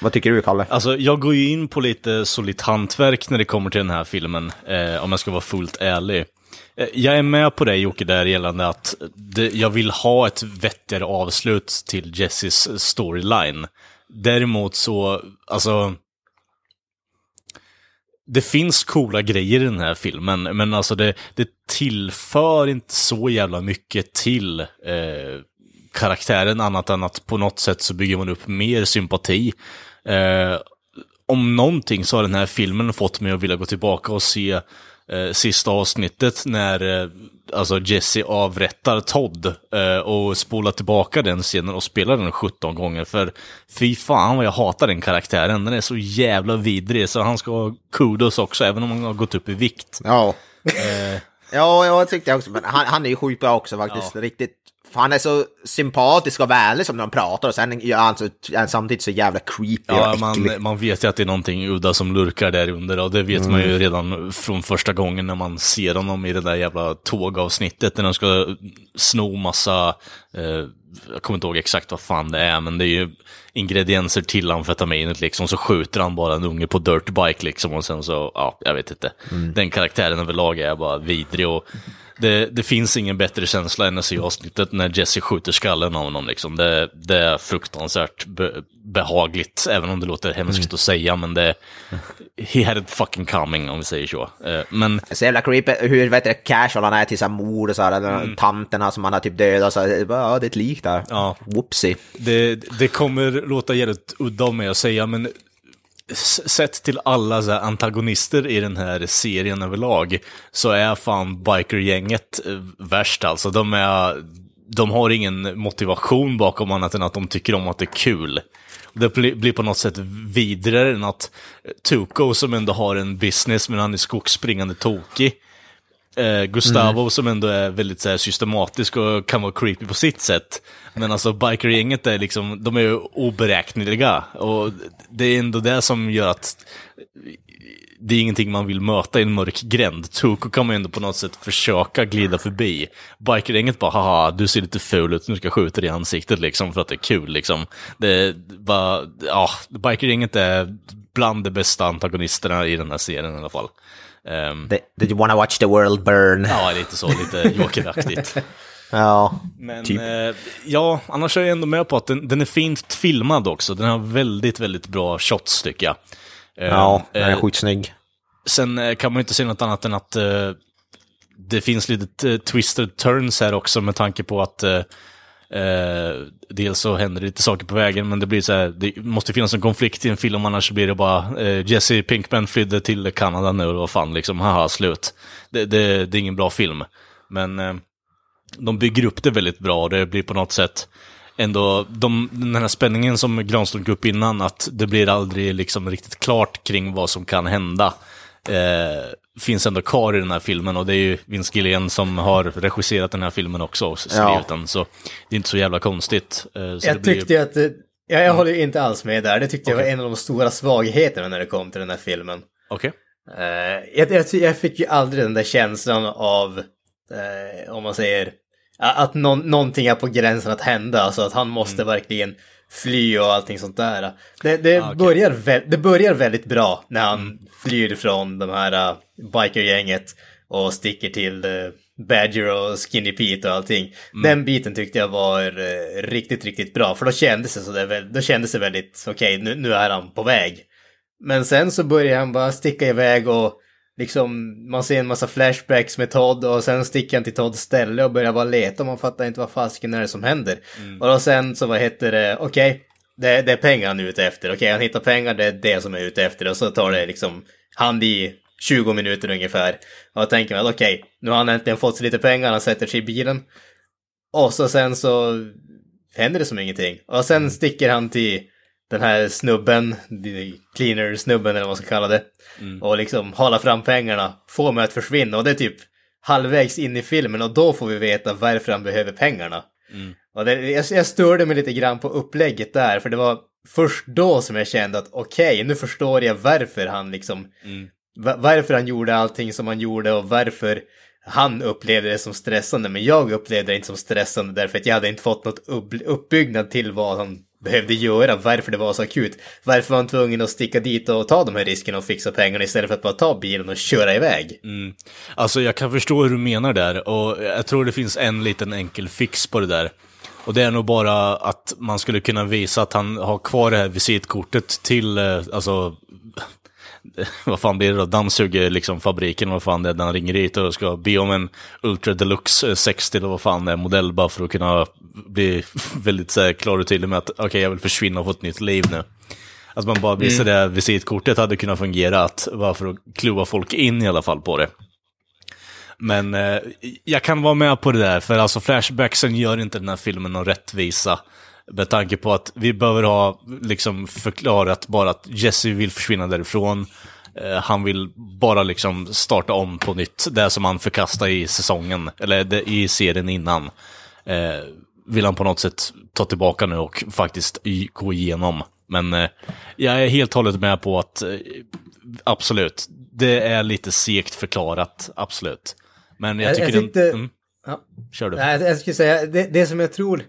Vad tycker du Kalle? Alltså, jag går ju in på lite solitt hantverk när det kommer till den här filmen, eh, om jag ska vara fullt ärlig. Eh, jag är med på det Jocke, där gällande att det, jag vill ha ett vettigare avslut till Jesses storyline. Däremot så, alltså... Det finns coola grejer i den här filmen, men alltså det, det tillför inte så jävla mycket till eh, karaktären annat än att på något sätt så bygger man upp mer sympati. Eh, om någonting så har den här filmen fått mig att vilja gå tillbaka och se eh, sista avsnittet när eh, alltså Jesse avrättar Todd eh, och spolar tillbaka den scenen och spelar den 17 gånger. För fy fan vad jag hatar den karaktären. Den är så jävla vidrig så han ska ha kudos också även om han har gått upp i vikt. Ja. Eh, [laughs] Ja, jag tyckte också. Men han, han är ju sjukt bra också faktiskt. Riktigt. För han är så sympatisk och vänlig som när han pratar och sen är han, så, är samtidigt så jävla creepy Ja, och äcklig. man, man vet ju att det är någonting udda som lurkar där under och det vet man ju redan från första gången när man ser honom i det där jävla tågavsnittet när de ska sno massa, eh, jag kommer inte ihåg exakt vad fan det är, men det är ju ingredienser till amfetaminet liksom, så skjuter han bara en unge på dirtbike liksom och sen så, ja, jag vet inte. Den karaktären överlag är bara vidrig och det, det finns ingen bättre känsla än att se avsnittet när Jesse skjuter skallen av honom. Liksom. Det, det är fruktansvärt be, behagligt, även om det låter hemskt att säga, men det... He had it fucking coming, om vi säger så. Eh, Men Så jävla creepy hur vet du, casual han är till här mord och så här, mm. tanterna som han har typ dödat så här, bara, ja det är ett lik där. Ja. Whoopsie. det, det kommer låta jävligt udda av mig att säga, men sett till alla så här antagonister i den här serien överlag, så är fan bikergänget eh, värst alltså. De, är, de har ingen motivation bakom annat än att de tycker om att det är kul. Det blir på något sätt vidrigare än att Tuco, som ändå har en business, men han är skogsspringande tokig, eh, Gustavo som ändå är väldigt så här, systematisk och kan vara creepy på sitt sätt. Men alltså bikergänget är liksom, de är ju oberäkneliga. Och det är ändå det som gör att det är ingenting man vill möta i en mörk gränd. Tuko kan man ju ändå på något sätt försöka glida förbi. Bikergänget bara, haha, du ser lite ful ut, nu ska jag skjuta dig i ansiktet liksom för att det är kul liksom. Det är bara, ja, bikergänget är bland de bästa antagonisterna i den här serien i alla fall. Ehm, Did, did you wanna watch the world burn? Ja, lite så, lite [laughs] Joker-aktigt. Ja. Men Typ. eh, ja, annars är jag ändå med på att den, den är fint filmad också. Den har väldigt, väldigt bra shots tycker jag. Eh, Ja, den är eh, skitsnygg. Sen eh, kan man ju inte säga något annat än att eh, det finns lite eh, twisted turns här också med tanke på att eh, dels så händer det lite saker på vägen, men det blir så här, det måste finnas en konflikt i en film, annars blir det bara eh, Jesse Pinkman flydde till Kanada nu och vad fan, liksom, haha, slut. Det, det, det är ingen bra film. Men eh, de bygger upp det väldigt bra och det blir på något sätt ändå, de, den här spänningen som Granström tog upp innan, att det blir aldrig liksom riktigt klart kring vad som kan hända. Eh, finns ändå kvar i den här filmen och det är ju Vince Gilligan som har regisserat den här filmen också och skrivit Ja. den, så det är inte så jävla konstigt. Eh, så det Jag blir- tyckte ju att, det, ja, jag håller inte alls med där. Det tyckte jag var en av de stora svagheterna när det kom till den här filmen. Okej. Eh, jag, jag, jag fick ju aldrig den där känslan av, eh, om man säger, att någon, någonting är på gränsen att hända. Alltså att han måste verkligen fly och allting sånt där. Det, det, Ah, okej. börjar, vä- det börjar väldigt bra när han flyr från de här uh, bikergänget och sticker till uh, Badger och Skinny Pete och allting. Den biten tyckte jag var eh, riktigt, riktigt bra. För då kändes det, så väl- då kändes det väldigt, okej, nu, nu är han på väg. Men sen så börjar han bara sticka iväg och liksom man ser en massa flashbacks med Todd och sen sticker han till Todds ställe och börjar bara leta och man fattar inte vad fasken är det som händer. Och då sen så vad heter det, okej, det, det är pengar han är ute efter. Okej, han hittar pengar, det är det som är ute efter och så tar det liksom hand i 20 minuter ungefär. Och då tänker man, okej, nu har han äntligen fått sig lite pengar, han sätter sig i bilen. Och så sen så händer det som ingenting. Och sen sticker han till den här snubben, cleaner-snubben eller vad man ska kalla det. Och liksom halar fram pengarna, får mig att försvinna. Och det är typ halvvägs in i filmen och då får vi veta varför han behöver pengarna. Och det, jag, jag störde mig lite grann på upplägget där, för det var först då som jag kände att okej, nu förstår jag varför han liksom, va- varför han gjorde allting som han gjorde och varför han upplevde det som stressande, men jag upplevde det inte som stressande därför att jag hade inte fått något upp, uppbyggnad till vad han behövde göra, varför det var så akut. Varför var han tvungen att sticka dit och ta de här riskerna och fixa pengarna istället för att bara ta bilen och köra iväg. Mm. Alltså jag kan förstå hur du menar där och jag tror det finns en liten enkel fix på det där. Och det är nog bara att man skulle kunna visa att han har kvar det här visitkortet till, eh, alltså, [laughs] vad fan blir det då? Dammsuger liksom fabriken, vad fan det är, han ringer dit och ska be om en Ultra Deluxe eh, 60 eller vad fan det är, modell bara för att kunna blir [laughs] väldigt så här, klar och tydlig med att okej, jag vill försvinna och få ett nytt liv nu. Att man bara visste det visitkortet hade kunnat fungera, att varför att klua folk in i alla fall på det. Men eh, jag kan vara med på det där, för alltså flashbacksen gör inte den här filmen någon rättvisa. Med tanke på att vi behöver ha liksom förklarat bara att Jesse vill försvinna därifrån. Eh, han vill bara liksom starta om på nytt, det som han förkastade i säsongen, eller i serien innan. Eh, vill han på något sätt ta tillbaka nu och faktiskt gå igenom. Men eh, jag är helt och hållet med på att absolut, det är lite segt förklarat, absolut. Men jag Jag- tycker jag den... tyckte- Mm, Ja. kör du. Nej, jag- jag skulle säga, det, det som jag tror,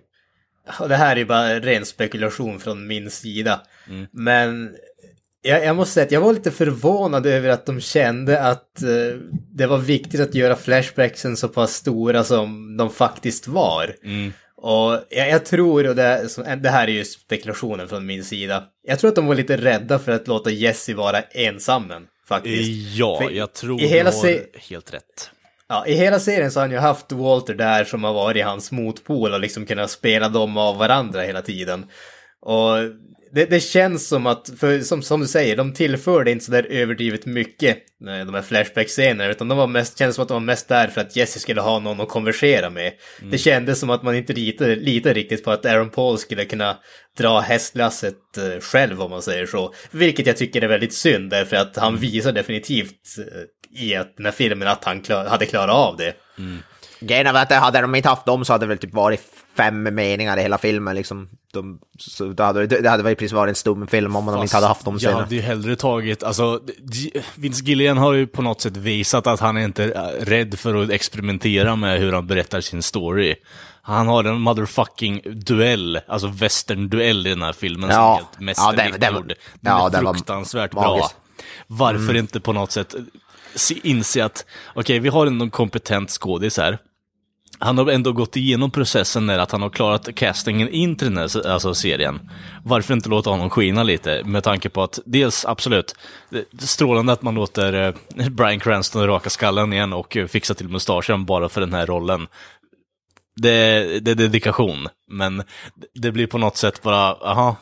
och det här är bara ren spekulation från min sida, Mm. men jag, jag måste säga att jag var lite förvånad över att de kände att eh, det var viktigt att göra flashbacksen så pass stora som de faktiskt var. Mm. Och jag, jag tror, och det, det här är ju spekulationen från min sida, jag tror att de var lite rädda för att låta Jesse vara ensammen, faktiskt. Ja, För jag tror du har helt rätt. Ja, i hela serien så har han ju haft Walter där som har varit hans motpol och liksom kunnat spela dem av varandra hela tiden. Och det, det känns som att, för som, som du säger, de tillförde inte sådär överdrivet mycket, eh, de här flashback-scenerna, utan de var mest, kändes som att de var mest där för att Jesse skulle ha någon att konversera med. Det kändes som att man inte litade, litade riktigt på att Aaron Paul skulle kunna dra hästlasset eh, själv om man säger så. Vilket jag tycker är väldigt synd, därför att han visar definitivt eh, i att den här filmen att han klar, hade klarat av det. Grejen är att hade de inte haft dem så hade det väl typ varit fem meningar i hela filmen liksom. De, så det hade, det hade väl precis varit en stum film om de inte hade haft dem Jag scenerna. hade ju hellre tagit, alltså, Vince Gilligan har ju på något sätt visat att han är inte är rädd för att experimentera med hur han berättar sin story. Han har en motherfucking duell, alltså western-duell i den här filmen som är Ja. helt Ja, mästerligt den- den- gjord. Den ja, är den var fruktansvärt bra. magisk. Varför Mm. inte på något sätt se, inse att, okej, vi har en kompetent skådis här. Han har ändå gått igenom processen där att han har klarat castingen in till den här alltså, serien. Varför inte låta honom skina lite? Med tanke på att dels, absolut, strålande att man låter eh, [laughs] Bryan Cranston raka skallen igen och eh, fixa till mustaschen bara för den här rollen. Det, det är dedikation, men det blir på något sätt bara, aha,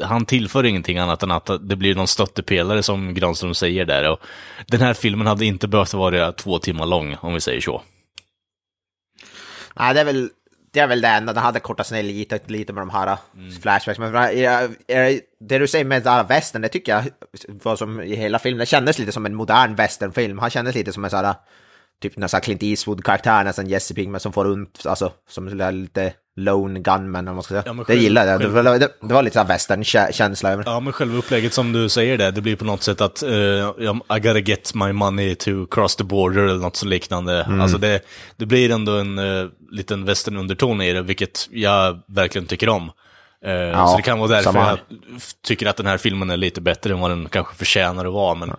han tillför ingenting annat än att det blir någon stöttepelare som Granström säger där. Och den här filmen hade inte behövt vara två timmar lång, om vi säger så. Nej, det är väl det är väl det enda. Den hade kortats ner lite, lite med de här Mm. flashbacks. Men det du säger med den västern, det tycker jag var som i hela filmen. Det kändes lite som en modern westernfilm. Han kändes lite som en sån här, typ nästan Clint Eastwood-karaktär, nästan Jesse Pinkman som får runt, alltså som lite lone gunman, om man ska säga. Ja, men det själv- gillar jag. Det, själv- var- det, det var lite sån här western-känsla över det. Ja, men själva upplägget som du säger där, det blir på något sätt att uh, I gotta get my money to cross the border eller något så liknande. Alltså det, det blir ändå en uh, liten western-underton i det, vilket jag verkligen tycker om. Eh, så det kan vara därför samma jag tycker att den här filmen är lite bättre än vad den kanske förtjänar att vara. Men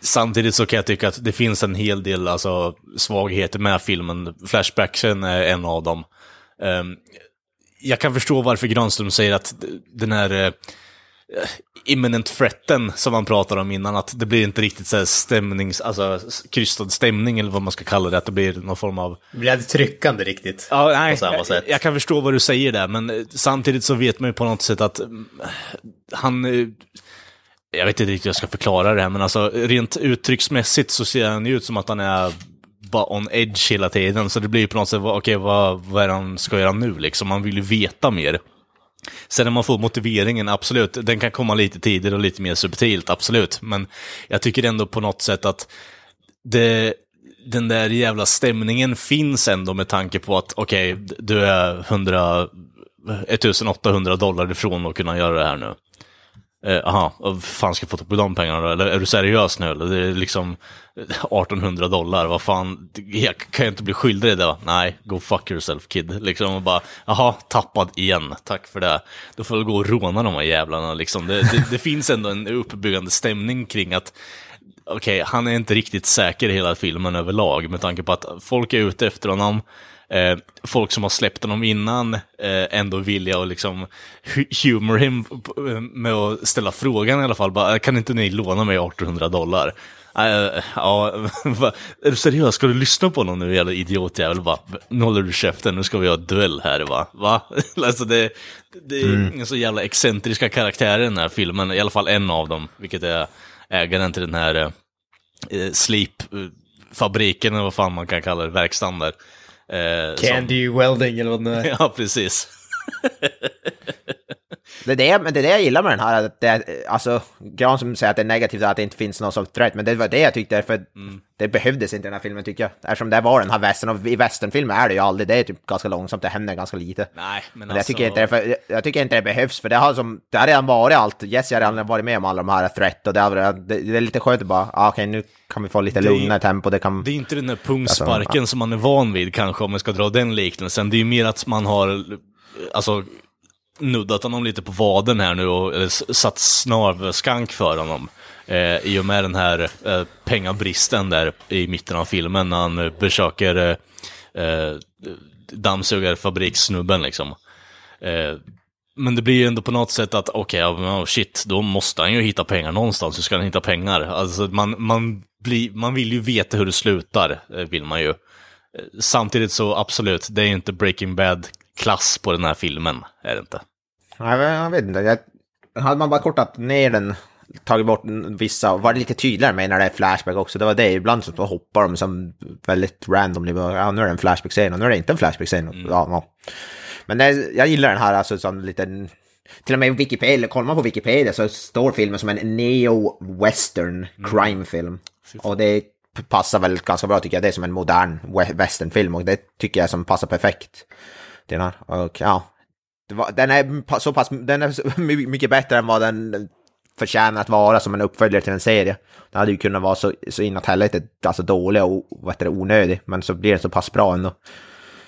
samtidigt så kan jag tycka att det finns en hel del alltså, svagheter med filmen. Flashbacksen är en av dem. Ehm, jag kan förstå varför Granström säger att den här eh, imminent threaten som man pratade om innan, att det blir inte riktigt så här stämnings, alltså krystad stämning eller vad man ska kalla det, att det blir någon form av Det blir aldrig tryckande riktigt. Ja, nej, på samma sätt. Jag, jag kan förstå vad du säger där, men eh, samtidigt så vet man ju på något sätt att mm, han... eh, Jag vet inte riktigt hur jag ska förklara det här, men alltså rent uttrycksmässigt så ser han ju ut som att han är bara on edge hela tiden, så det blir ju på något sätt, okej okej, vad, vad är det han ska göra nu liksom? Man vill ju veta mer. Sen när man får motiveringen, absolut, den kan komma lite tidigare och lite mer subtilt, absolut. Men jag tycker ändå på något sätt att det, den där jävla stämningen finns ändå med tanke på att okej, du är 100, 1800 dollar ifrån att kunna göra det här nu. Eh, vad fan ska jag få tag på de pengarna då? Eller är du seriös nu? Eller det är liksom eh, 1800 dollar, vad fan, jag kan jag inte bli skyldig det då? Nej, go fuck yourself kid. Liksom och bara, jaha, tappad igen, tack för det. Då får jag gå och råna de här jävlarna liksom. Det, det, det finns ändå en uppbyggande stämning kring att okej, han är inte riktigt säker i hela filmen överlag med tanke på att folk är ute efter honom eh, folk som har släppt honom innan eh, ändå vilja och liksom hu- humor him med att ställa frågan i alla fall. Bara, kan inte ni låna mig 1800 dollar? Eh, ja, [laughs] är du seriös? Ska du lyssna på någon nu jävla idiotjävel? Nu håller du käften, nu ska vi ha duell här va? va? [laughs] alltså det, det är så jävla excentriska karaktärer i den här filmen, i alla fall en av dem, vilket är ägaren till den här eh, eh, Sleep-fabriken, eller vad fan man kan kalla det, verkstaden där. Eh, som- Candy welding eller vad det nu är. [laughs] Ja, precis. [laughs] Det är det, men det är det jag gillar med den här. Att det, alltså, Gran som säger att det är negativt att det inte finns någon som threat, men det var det jag tyckte, för det behövdes inte i den här filmen tycker jag. Eftersom det var den här västern, och i westernfilmer är det ju aldrig, det är typ ganska långsamt, det händer ganska lite. Nej, men Men alltså... jag, tycker inte det, för, jag tycker inte det behövs, för det har, som, det har redan varit allt. Jesse har redan varit med om alla de här threat, och det, har, det, det är lite skönt att bara, ah, okej nu kan vi få lite Det är- lugnare tempo, det kan... Det är inte den där pungsparken som man är van vid kanske, om man ska dra den liknelsen. Det är ju mer att man har, alltså, nuddat honom lite på vaden här nu och eller, satt snarvskank för honom. Eh, I och med den här eh, pengabristen där i mitten av filmen när han eh, besöker eh, eh dammsugarfabrikssnubben liksom. Eh, men det blir ju ändå på något sätt att, okej, okay, oh, shit, då måste han ju hitta pengar någonstans. Hur ska han hitta pengar? Alltså, man, man, blir, man vill ju veta hur det slutar, eh, vill man ju. Eh, samtidigt så, absolut, det är inte Breaking bad Bad-klass på den här filmen, är det inte. Nej, jag vet inte. Jag, hade man bara kortat ner den, tagit bort vissa, varit lite tydligare med när det är flashback också. Det var det, ibland så hoppar de som väldigt randomly. bara, Ja, nu är det en flashback-scen och nu är det inte en flashback-scen. Ja, ja. Men det, jag gillar den här, alltså som liten... Till och med Wikipedia, kollar man på Wikipedia så står filmen som en neo-western crime-film. Och det passar väl ganska bra tycker jag. Det är som en modern we- westernfilm och det tycker jag som passar perfekt. Här. Och ja, var, den är så pass, den är så [laughs] my- mycket bättre än vad den förtjänar att vara som en uppföljare till en serie. Den hade ju kunnat vara så, så inåt helvete alltså dålig och vad det, onödig, men så blir den så pass bra ändå,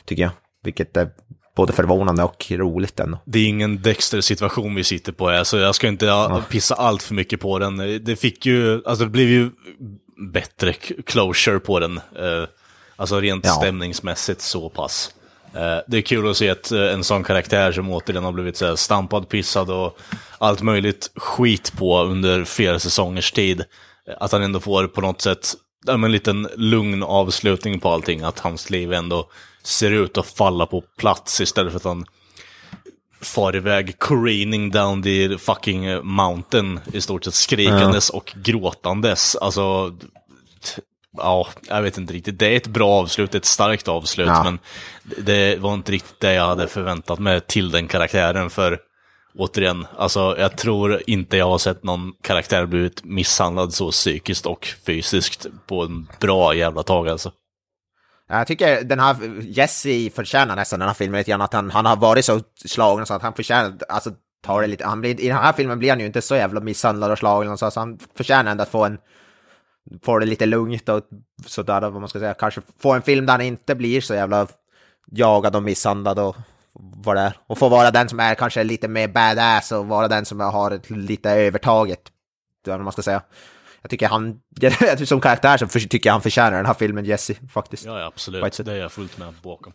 tycker jag. Vilket är både förvånande och roligt ändå. Det är ingen Dexter-situation vi sitter på, alltså jag ska inte ja. pissa allt för mycket på den. Det fick ju, alltså det blev ju bättre closure på den. Eh, alltså rent Ja. stämningsmässigt så pass. Eh, det är kul att se att eh, en sån karaktär som återigen har blivit så stampad, pissad och allt möjligt skit på under flera säsongers tid. eh, Att han ändå får på något sätt ja, en liten lugn avslutning på allting. Att hans liv ändå ser ut att falla på plats istället för att han far iväg careening down the fucking mountain i stort sett skrikandes och gråtandes. Alltså, ja, jag vet inte riktigt. Det är ett bra avslut, ett starkt avslut, Ja. men det var inte riktigt det jag hade förväntat mig till den karaktären. För återigen, alltså jag tror inte jag har sett någon karaktär blivit misshandlad så psykiskt och fysiskt på en bra jävla tag alltså. Jag tycker den här, Jesse förtjänar nästan den här filmen lite grann, att han, han har varit så slagen så att han förtjänar, alltså tar det lite, han blir, i den här filmen blir han ju inte så jävla misshandlad och slagen och så, så han förtjänar ändå att få en, få det lite lugnt och sådär, vad man ska säga, kanske få en film där han inte blir så jävla jagad och misshandlad och vad det är. Och få vara den som är kanske lite mer badass och vara den som har ett lite övertaget, det är vad man ska säga. Jag tycker han, [laughs] som karaktär så tycker jag han förtjänar den här filmen, Jesse, faktiskt. Ja, ja absolut. Det är jag fullt med bakom.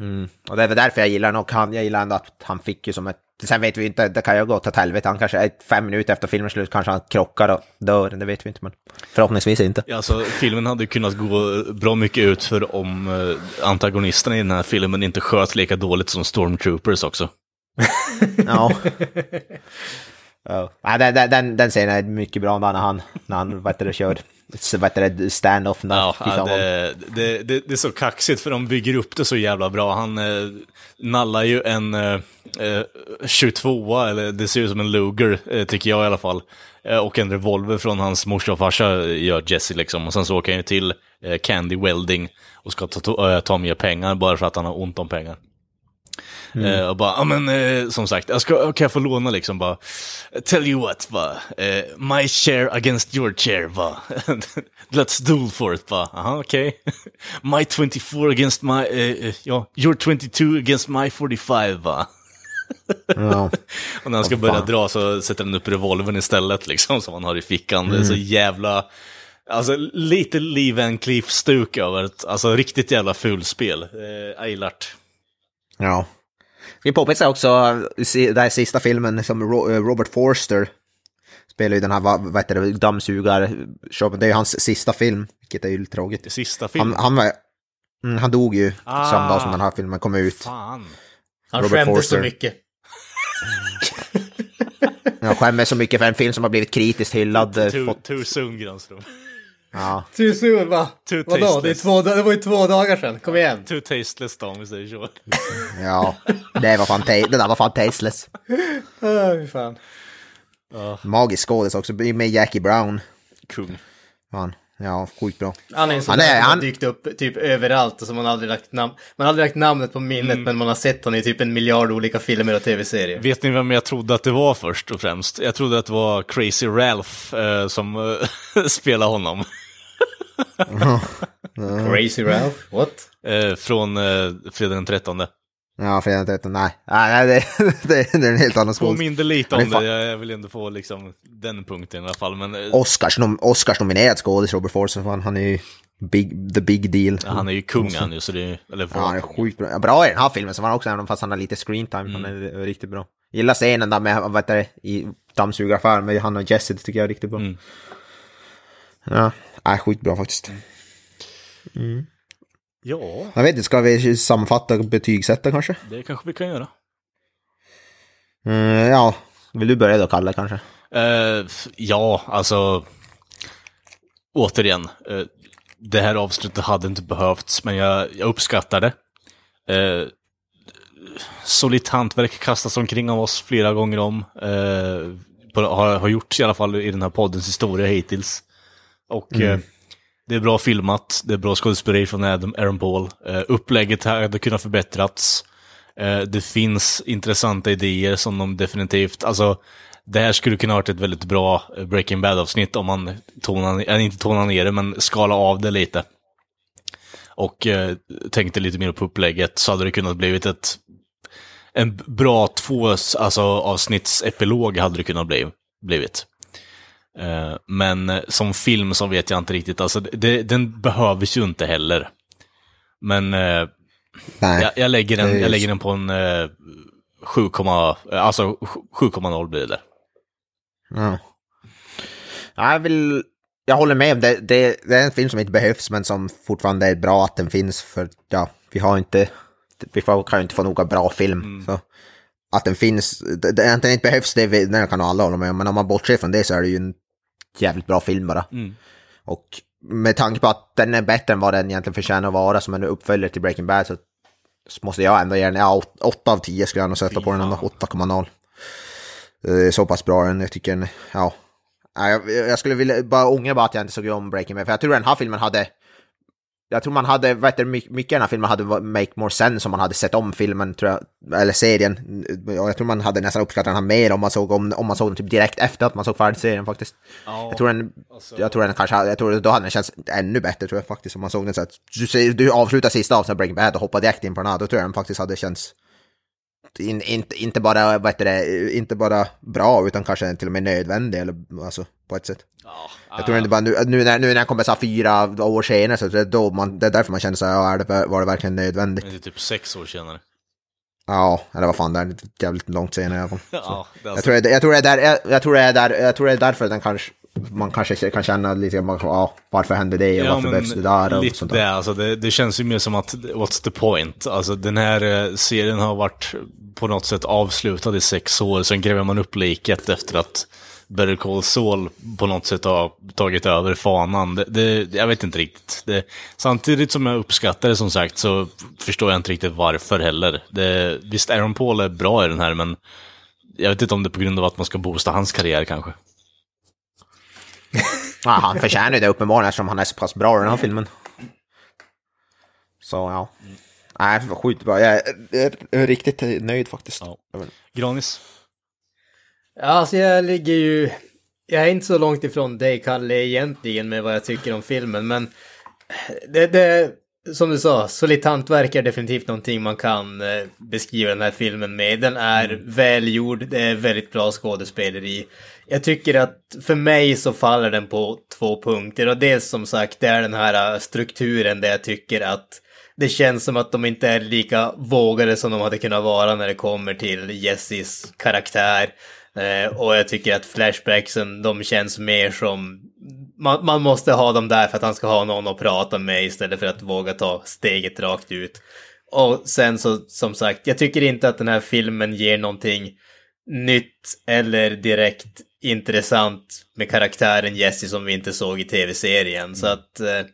Mm. Och det är väl därför jag gillar den och han, jag gillar ändå att han fick ju som ett... Sen vet vi inte, det kan ju gå åt helvete. Han kanske, fem minuter efter filmens slut kanske han krockar och dör, det vet vi inte. Men förhoppningsvis inte. Ja, alltså, filmen hade kunnat gå bra mycket ut för om eh, antagonisterna i den här filmen inte sköt lika dåligt som Stormtroopers också. [laughs] Ja. ja. Den, den, den, scenen är mycket bra när han, när han vad heter det, kör vad heter det, stand-off. Ja, det, det, det, det är så kaxigt för de bygger upp det så jävla bra. Han eh, nallar ju en eh, eh, 22 eller det ser ut som en Luger, eh, tycker jag i alla fall. Eh, och en revolver från hans morsa och farsa gör Jesse liksom. Och sen så åker han ju till eh, Candy Welding och ska ta, ta, eh, ta mer pengar bara för att han har ont om pengar. Eh, och bara, ja men eh, som sagt, jag ska, kan jag få låna liksom bara, tell you what, va, eh, my share against your chair, va, [laughs] let's duel for it, va, aha okej, [laughs] my 24 against my, eh, eh, ja, your 22 against my 45, va. Ja. [laughs] Och när han ska Åh, börja fan. dra så sätter han upp revolvern istället liksom, som han har i fickan, det är så jävla, Alltså lite Lee Van Cleef-stuk över ett, alltså riktigt jävla fulspel. Eh, jag gillar det. Ja. Vi påpekar också den sista filmen som eh, Robert Forster spelar ju den här, vad heter det, dammsugar Det är ju hans sista film, vilket är ju lite tråkigt. Det sista Han, filmen. han, var, mm, han dog ju Ah. samma dag som den här filmen kom ut. Fan. Han Robert skämdes så Forster. mycket. [laughs] Jag skämmer så mycket för en film som har blivit kritiskt hyllad. Too, Fått, too soon, Granström. Ja. Too soon va? Too Vadå? Det, är två, det var ju två dagar sedan, kom igen. Too tasteless då, om vi säger så. [laughs] ja, det var fan, det där var fan tasteless. Fy fan. Magisk skådis också, med Jackie Brown. Kung. Fan, ja, sjukt bra. Han är Han är- som har han- dykt upp typ överallt och som man aldrig lagt namn... Man har aldrig lagt namnet på minnet Mm. men man har sett honom i typ en miljard olika filmer och tv-serier. Vet ni vem jag trodde att det var först och främst? Jag trodde att det var Crazy Ralph eh, som eh, [laughs] spelade honom. Crazy Ralph? What? Eh, från eh, fredag den 13. Ja, fredag den 13, nej. Nej, nej det, [laughs] det, det är en helt annan skådis. Påminde lite Han om fan- det, jag jag vill ändå få liksom den punkten i alla fall. Men eh, Oscars, nom, Oscars nominerad skådis, Robert Forster, fan, han är ju big, the big deal. han är ju kung han ju, så det är, eller Ja, han är sjukt bra. Ja, Bra i den här filmen som han också, även fast han har lite screen time. Han Mm. är riktigt bra. Gillar scenen där med, vad heter det, i dammsugaraffären med han och Jesse, det tycker jag är riktigt bra. Mm. Ja, är skitbra faktiskt. Ja, Jag vet inte, ska vi sammanfatta och betygsätta kanske? det kanske vi kan göra. Mm, ja, vill du börja då, Kalle, kanske? Eh, ja, alltså. Återigen. eh, det här avslutet hade inte behövts, men jag, jag uppskattar det. Uh, solitt hantverk kastas omkring av oss flera gånger om. eh, på, har, har gjort i alla fall i den här poddens historia hittills. Och eh, det är bra filmat, det är bra skådespeleri från Adam, Aaron Paul. Uh, upplägget här hade kunnat förbättrats. Eh, det finns intressanta idéer som de definitivt, alltså det här skulle kunna ha varit ett väldigt bra eh, Breaking Bad-avsnitt om man tonar, äh, inte tonar ner det, men skala av det lite. Och eh, tänkte lite mer på upplägget så hade det kunnat blivit ett en bra två alltså, avsnittsepilog hade det kunnat bli, blivit. Eh, men eh, som film så vet jag inte riktigt, alltså det, den behövs ju inte heller. Men eh, jag, jag, lägger den, jag lägger den på en eh, 7, eh, alltså 7,0 blir det. Ja. Ja, Jag vill... Jag håller med det. det. Det är en film som inte behövs, men som fortfarande är bra att den finns. För ja, vi har inte... Vi får, kan ju inte få några bra film. Så att den finns, att den inte behövs, det, det kan alla hålla med om. Men om man bortser från det så är det ju en jävligt bra film bara. Och med tanke på att den är bättre än vad den egentligen förtjänar att vara som en uppföljare till Breaking Bad så så måste jag ändå ge den, ja, 8 av 10 skulle jag nog sätta på den ändå, 8,0. Det är så pass bra den, jag tycker den, ja. Jag, jag skulle vilja, bara ångra bara att jag inte såg om Breaking Bad, för jag tror den här filmen hade, jag tror man hade, vad heter mycket i den här filmen hade make more sense om man hade sett om filmen, tror jag, eller serien. Jag tror man hade nästan uppskattat den här mer om man såg, om, om man såg den typ direkt efter att man såg färdigt serien faktiskt. Jag tror den, jag tror den kanske, jag tror då hade den känts ännu bättre tror jag faktiskt om man såg den så att du, du avslutar sista avsnittet av Breaking Bad och hoppar direkt in på den här, då tror jag den faktiskt hade känts in, inte, inte bara, vad heter det, inte bara bra utan kanske till och med nödvändig eller alltså på ett sätt. Jag tror inte bara nu, nu, när, nu när den kommer så här fyra år senare så det är, då man, det är därför man känner så här, ja, det, var det verkligen nödvändigt? Det är typ sex år senare. Ja, eller vad fan det är, jävligt långt senare i alla fall. Ja, det Jag alltså, tror, det, jag, tror det är där, jag, jag tror det är där, jag tror det är därför den kanske, man kanske kan känna lite ja, varför hände det och ja, varför behövs det där och lite sånt det, där. alltså det, det känns ju mer som att, what's the point? Alltså den här eh, serien har varit på något sätt avslutad i sex år, sen gräver man upp liket efter att Better Call Saul på något sätt har tagit över fanan. Det, det, jag vet inte riktigt. Det, samtidigt som jag uppskattar det som sagt så förstår jag inte riktigt varför heller. Det, visst, Aaron Paul är bra i den här, men jag vet inte om det är på grund av att man ska boosta hans karriär kanske. [laughs] Ja, han förtjänar ju det uppenbarligen eftersom han är så pass bra i den här filmen. Så ja. Nej, det var sjukt bra. Jag är, jag är riktigt nöjd faktiskt. Ja. Granis? Ja, alltså jag ligger ju... Jag är inte så långt ifrån dig, Kalle, egentligen med vad jag tycker om filmen, men det, det, som du sa, solitt hantverk är definitivt någonting man kan eh, beskriva den här filmen med. Den är välgjord, det är väldigt bra skådespeleri. Jag tycker att för mig så faller den på två punkter och dels som sagt det är den här strukturen där jag tycker att det känns som att de inte är lika vågade som de hade kunnat vara när det kommer till Jessis karaktär. Eh, och jag tycker att flashbacksen, de känns mer som... Man, man måste ha dem där för att han ska ha någon att prata med istället för att våga ta steget rakt ut. Och sen så, som sagt, jag tycker inte att den här filmen ger någonting nytt eller direkt intressant med karaktären Jesse som vi inte såg i tv-serien. Så att... Eh,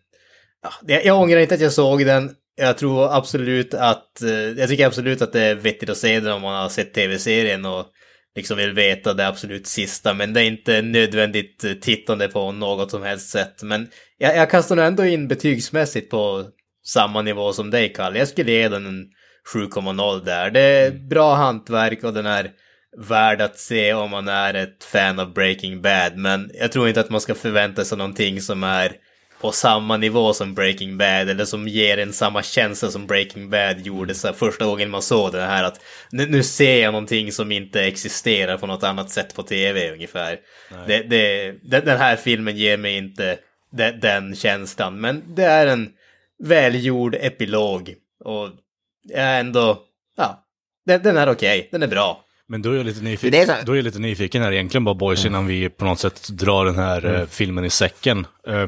ja, jag, jag ångrar inte att jag såg den. Jag tror absolut att... eh, Jag tycker absolut att det är vettigt att se den om man har sett tv-serien och liksom vill veta det absolut sista. Men det är inte nödvändigt eh, tittande på något som helst sätt. Men jag, jag kastar nog ändå in betygsmässigt på samma nivå som dig, Kalle. Jag skulle ge den en 7,0 där. Det är bra hantverk och den är värd att se om man är ett fan av Breaking Bad. Men jag tror inte att man ska förvänta sig någonting som är på samma nivå som Breaking Bad eller som ger en samma känsla som Breaking Bad gjorde så här, första gången man såg det här att nu, nu ser jag någonting som inte existerar på något annat sätt på tv ungefär. Det, det, den, den här filmen ger mig inte de, den känslan men det är en välgjord epilog och jag är ändå, ja, den, den är okej, den är bra. Men då är jag lite Det är nyfiken, så- då är jag lite nyfiken här egentligen bara boys innan vi på något sätt drar den här eh, filmen i säcken. Eh,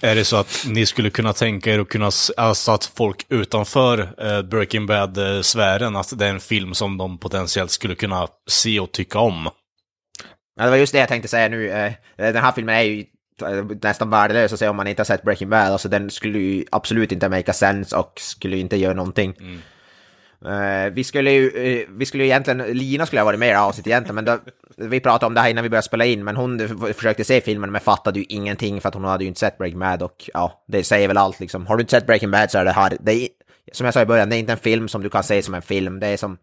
är det så att ni skulle kunna tänka er att kunna, alltså att folk utanför eh, Breaking Bad-sfären, att det är en film som de potentiellt skulle kunna se och tycka om? Ja, det var just det jag tänkte säga nu. Eh, Den här filmen är ju eh, nästan värdelös att se om man inte har sett Breaking Bad. Alltså den skulle ju absolut inte make sense och skulle inte göra någonting. Eh, vi skulle ju, eh, vi skulle ju egentligen, Lina skulle ha varit med i det här avsnittet egentligen, men då, vi pratade om det här innan vi började spela in, men hon försökte se filmen men fattade ju ingenting för att hon hade ju inte sett Breaking Bad och ja, det säger väl allt liksom. Har du inte sett Breaking Bad så är det här, det är, som jag sa i början, det är inte en film som du kan se som en film, det är som,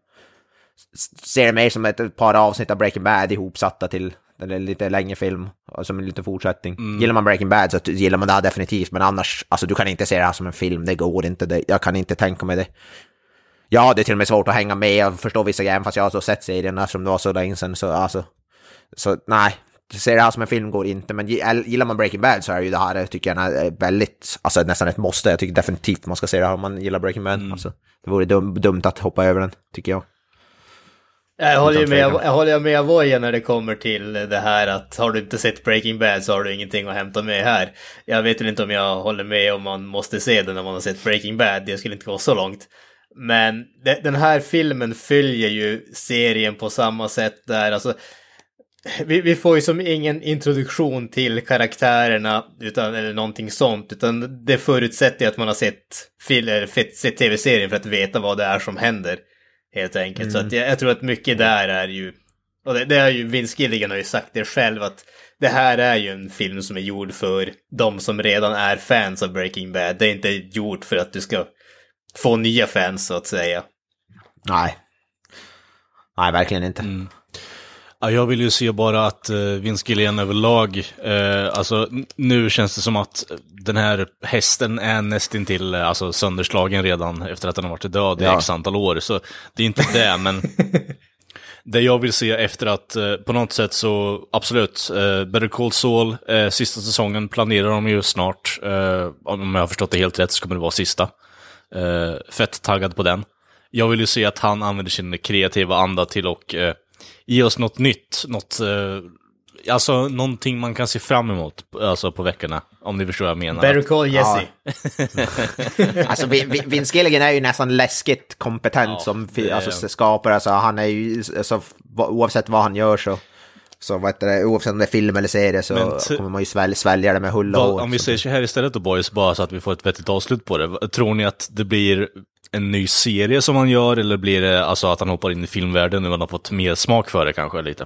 ser det mer som ett par avsnitt av Breaking Bad ihopsatta till eller lite längre film, som en liten fortsättning. Gillar man Breaking Bad så gillar man det här definitivt, men annars, alltså du kan inte se det här som en film, det går inte, det, jag kan inte tänka mig det. Ja, det är till och med svårt att hänga med och förstå vissa grejer, fast jag har så sett serien eftersom det var så länge sedan, så alltså. Så nej, se det här som en film går inte, men gi- gillar man Breaking Bad så är ju det här, tycker jag, är väldigt, alltså nästan ett måste. Jag tycker definitivt man ska se det här om man gillar Breaking Bad. Alltså, det vore dum, dumt att hoppa över den, tycker jag. Jag håller ju med, jag håller med Avoya när det kommer till det här att har du inte sett Breaking Bad så har du ingenting att hämta med här. Jag vet inte om jag håller med om man måste se den när man har sett Breaking Bad, det skulle inte gå så långt. Men de, den här filmen följer ju serien på samma sätt där, alltså vi, vi får ju som ingen introduktion till karaktärerna utan, eller någonting sånt, utan det förutsätter ju att man har sett, fil, sett tv-serien för att veta vad det är som händer. Helt enkelt. Så att jag, jag tror att mycket där är ju, och det, det är ju, Vince Gilligan har ju sagt det själv att det här är ju en film som är gjord för de som redan är fans av Breaking Bad. Det är inte gjort för att du ska få nya fans så att säga. Nej. Nej, verkligen inte. Ja, jag vill ju se bara att uh, Vince Gilligan överlag, eh, alltså nu känns det som att den här hästen är nästintill uh, alltså, sönderslagen redan efter att den har varit död i Ja. x antal år. Så det är inte det, men [laughs] det jag vill se efter att eh, på något sätt så absolut, uh, Better Call Saul, eh, sista säsongen planerar de ju snart. eh, om jag har förstått det helt rätt så kommer det vara sista. Uh, fett taggad på den. Jag vill ju se att han använder sin kreativa anda till att uh, ge oss något nytt, något, eh, alltså någonting man kan se fram emot alltså, på veckorna, om ni förstår vad jag menar. Better Call Jesse. [laughs] Alltså, Vin- Vin- Vince Gilligan är ju nästan läskigt kompetent Ja, som alltså, skapare. Alltså, han är ju, alltså, oavsett vad han gör så, så vad heter det, oavsett om det är film eller serie så kommer man ju svälja, svälja det med hull och Vad, hår. om vi säger så här istället då boys, bara så att vi får ett vettigt avslut på det. Tror ni att det blir en ny serie som han gör, eller blir det alltså att han hoppar in i filmvärlden nu han har fått mer smak för det kanske lite?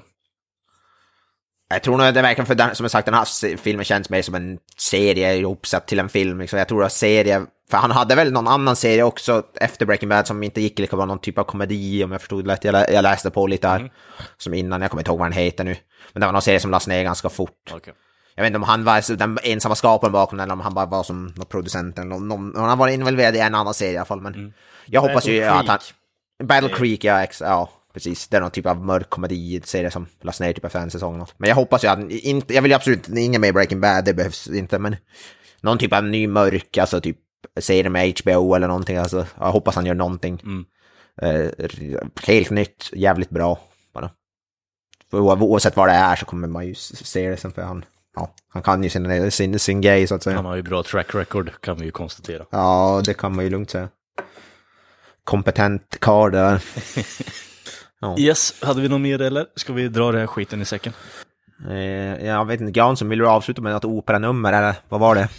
Jag tror nog att det verkar, för den, som jag sagt, den här filmen känns mer som en serie ihopsatt till en film. Liksom. Jag tror att serie, för han hade väl någon annan serie också efter Breaking Bad som inte gick lika bra, någon typ av komedi om jag förstod det rätt. Jag, lä- jag läste på lite här, som innan, jag kommer inte ihåg vad den heter nu. Men det var någon serie som lades ner ganska fort. Okay. Jag vet inte om han var den ensamma skaparen bakom den eller om han bara var som någon producent eller någon, någon, han var involverad i en annan serie i alla fall. Men jag hoppas ju Battle att han... Creek. Battle Creek, ja, ex, ja precis. Det är någon typ av mörk komedi-serie som lades ner typ efter en säsong. Men jag hoppas ju att, inte, jag vill ju absolut, inga mer Breaking Bad, det behövs inte, men någon typ av ny mörk, alltså typ serie med HBO eller någonting, alltså jag hoppas han gör någonting. Eh, helt nytt, jävligt bra bara. För oavsett vad det är så kommer man ju se det sen för han, ja, han kan ju sin, sin, sin gay så att säga. Han har ju bra track record, kan vi ju konstatera. Ja, det kan man ju lugnt säga. Kompetent karl där. [laughs] Yes, hade vi något mer eller? Ska vi dra den här skiten i säcken? Eh, jag vet inte, Jansson, vill du avsluta med något operanummer eller vad var det?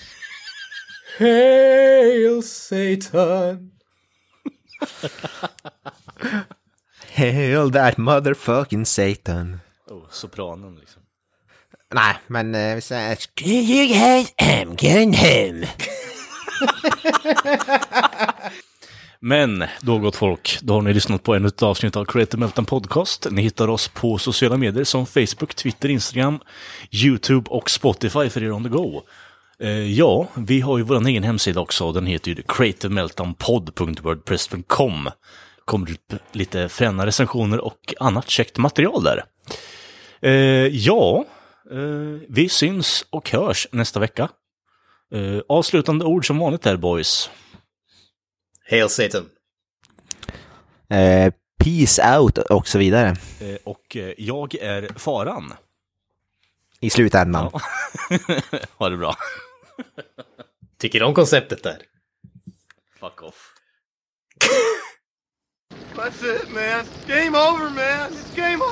Hail Satan! Hail that motherfucking Satan. Oh, sopranen liksom. Nej, men eh, vi säger... You guys am going home. Men då gott folk, då har ni lyssnat på ännu ett avsnitt av Creative Meltdown Podcast. Ni hittar oss på sociala medier som Facebook, Twitter, Instagram, YouTube och Spotify för er on the go. Eh, ja, vi har ju vår egen hemsida också. Den heter ju creativemeltdownpod.wordpress.com. Kommer ut lite fräna recensioner och annat käckt material där. Eh, ja, eh, vi syns och hörs nästa vecka. Avslutande ord som vanligt där boys. Hail Satan! Peace out och så vidare. Och jag är faran. I slutändan. [laughs] ha det bra. [laughs] Tycker du om konceptet där? Fuck off. That's it, man. Game over, man. It's game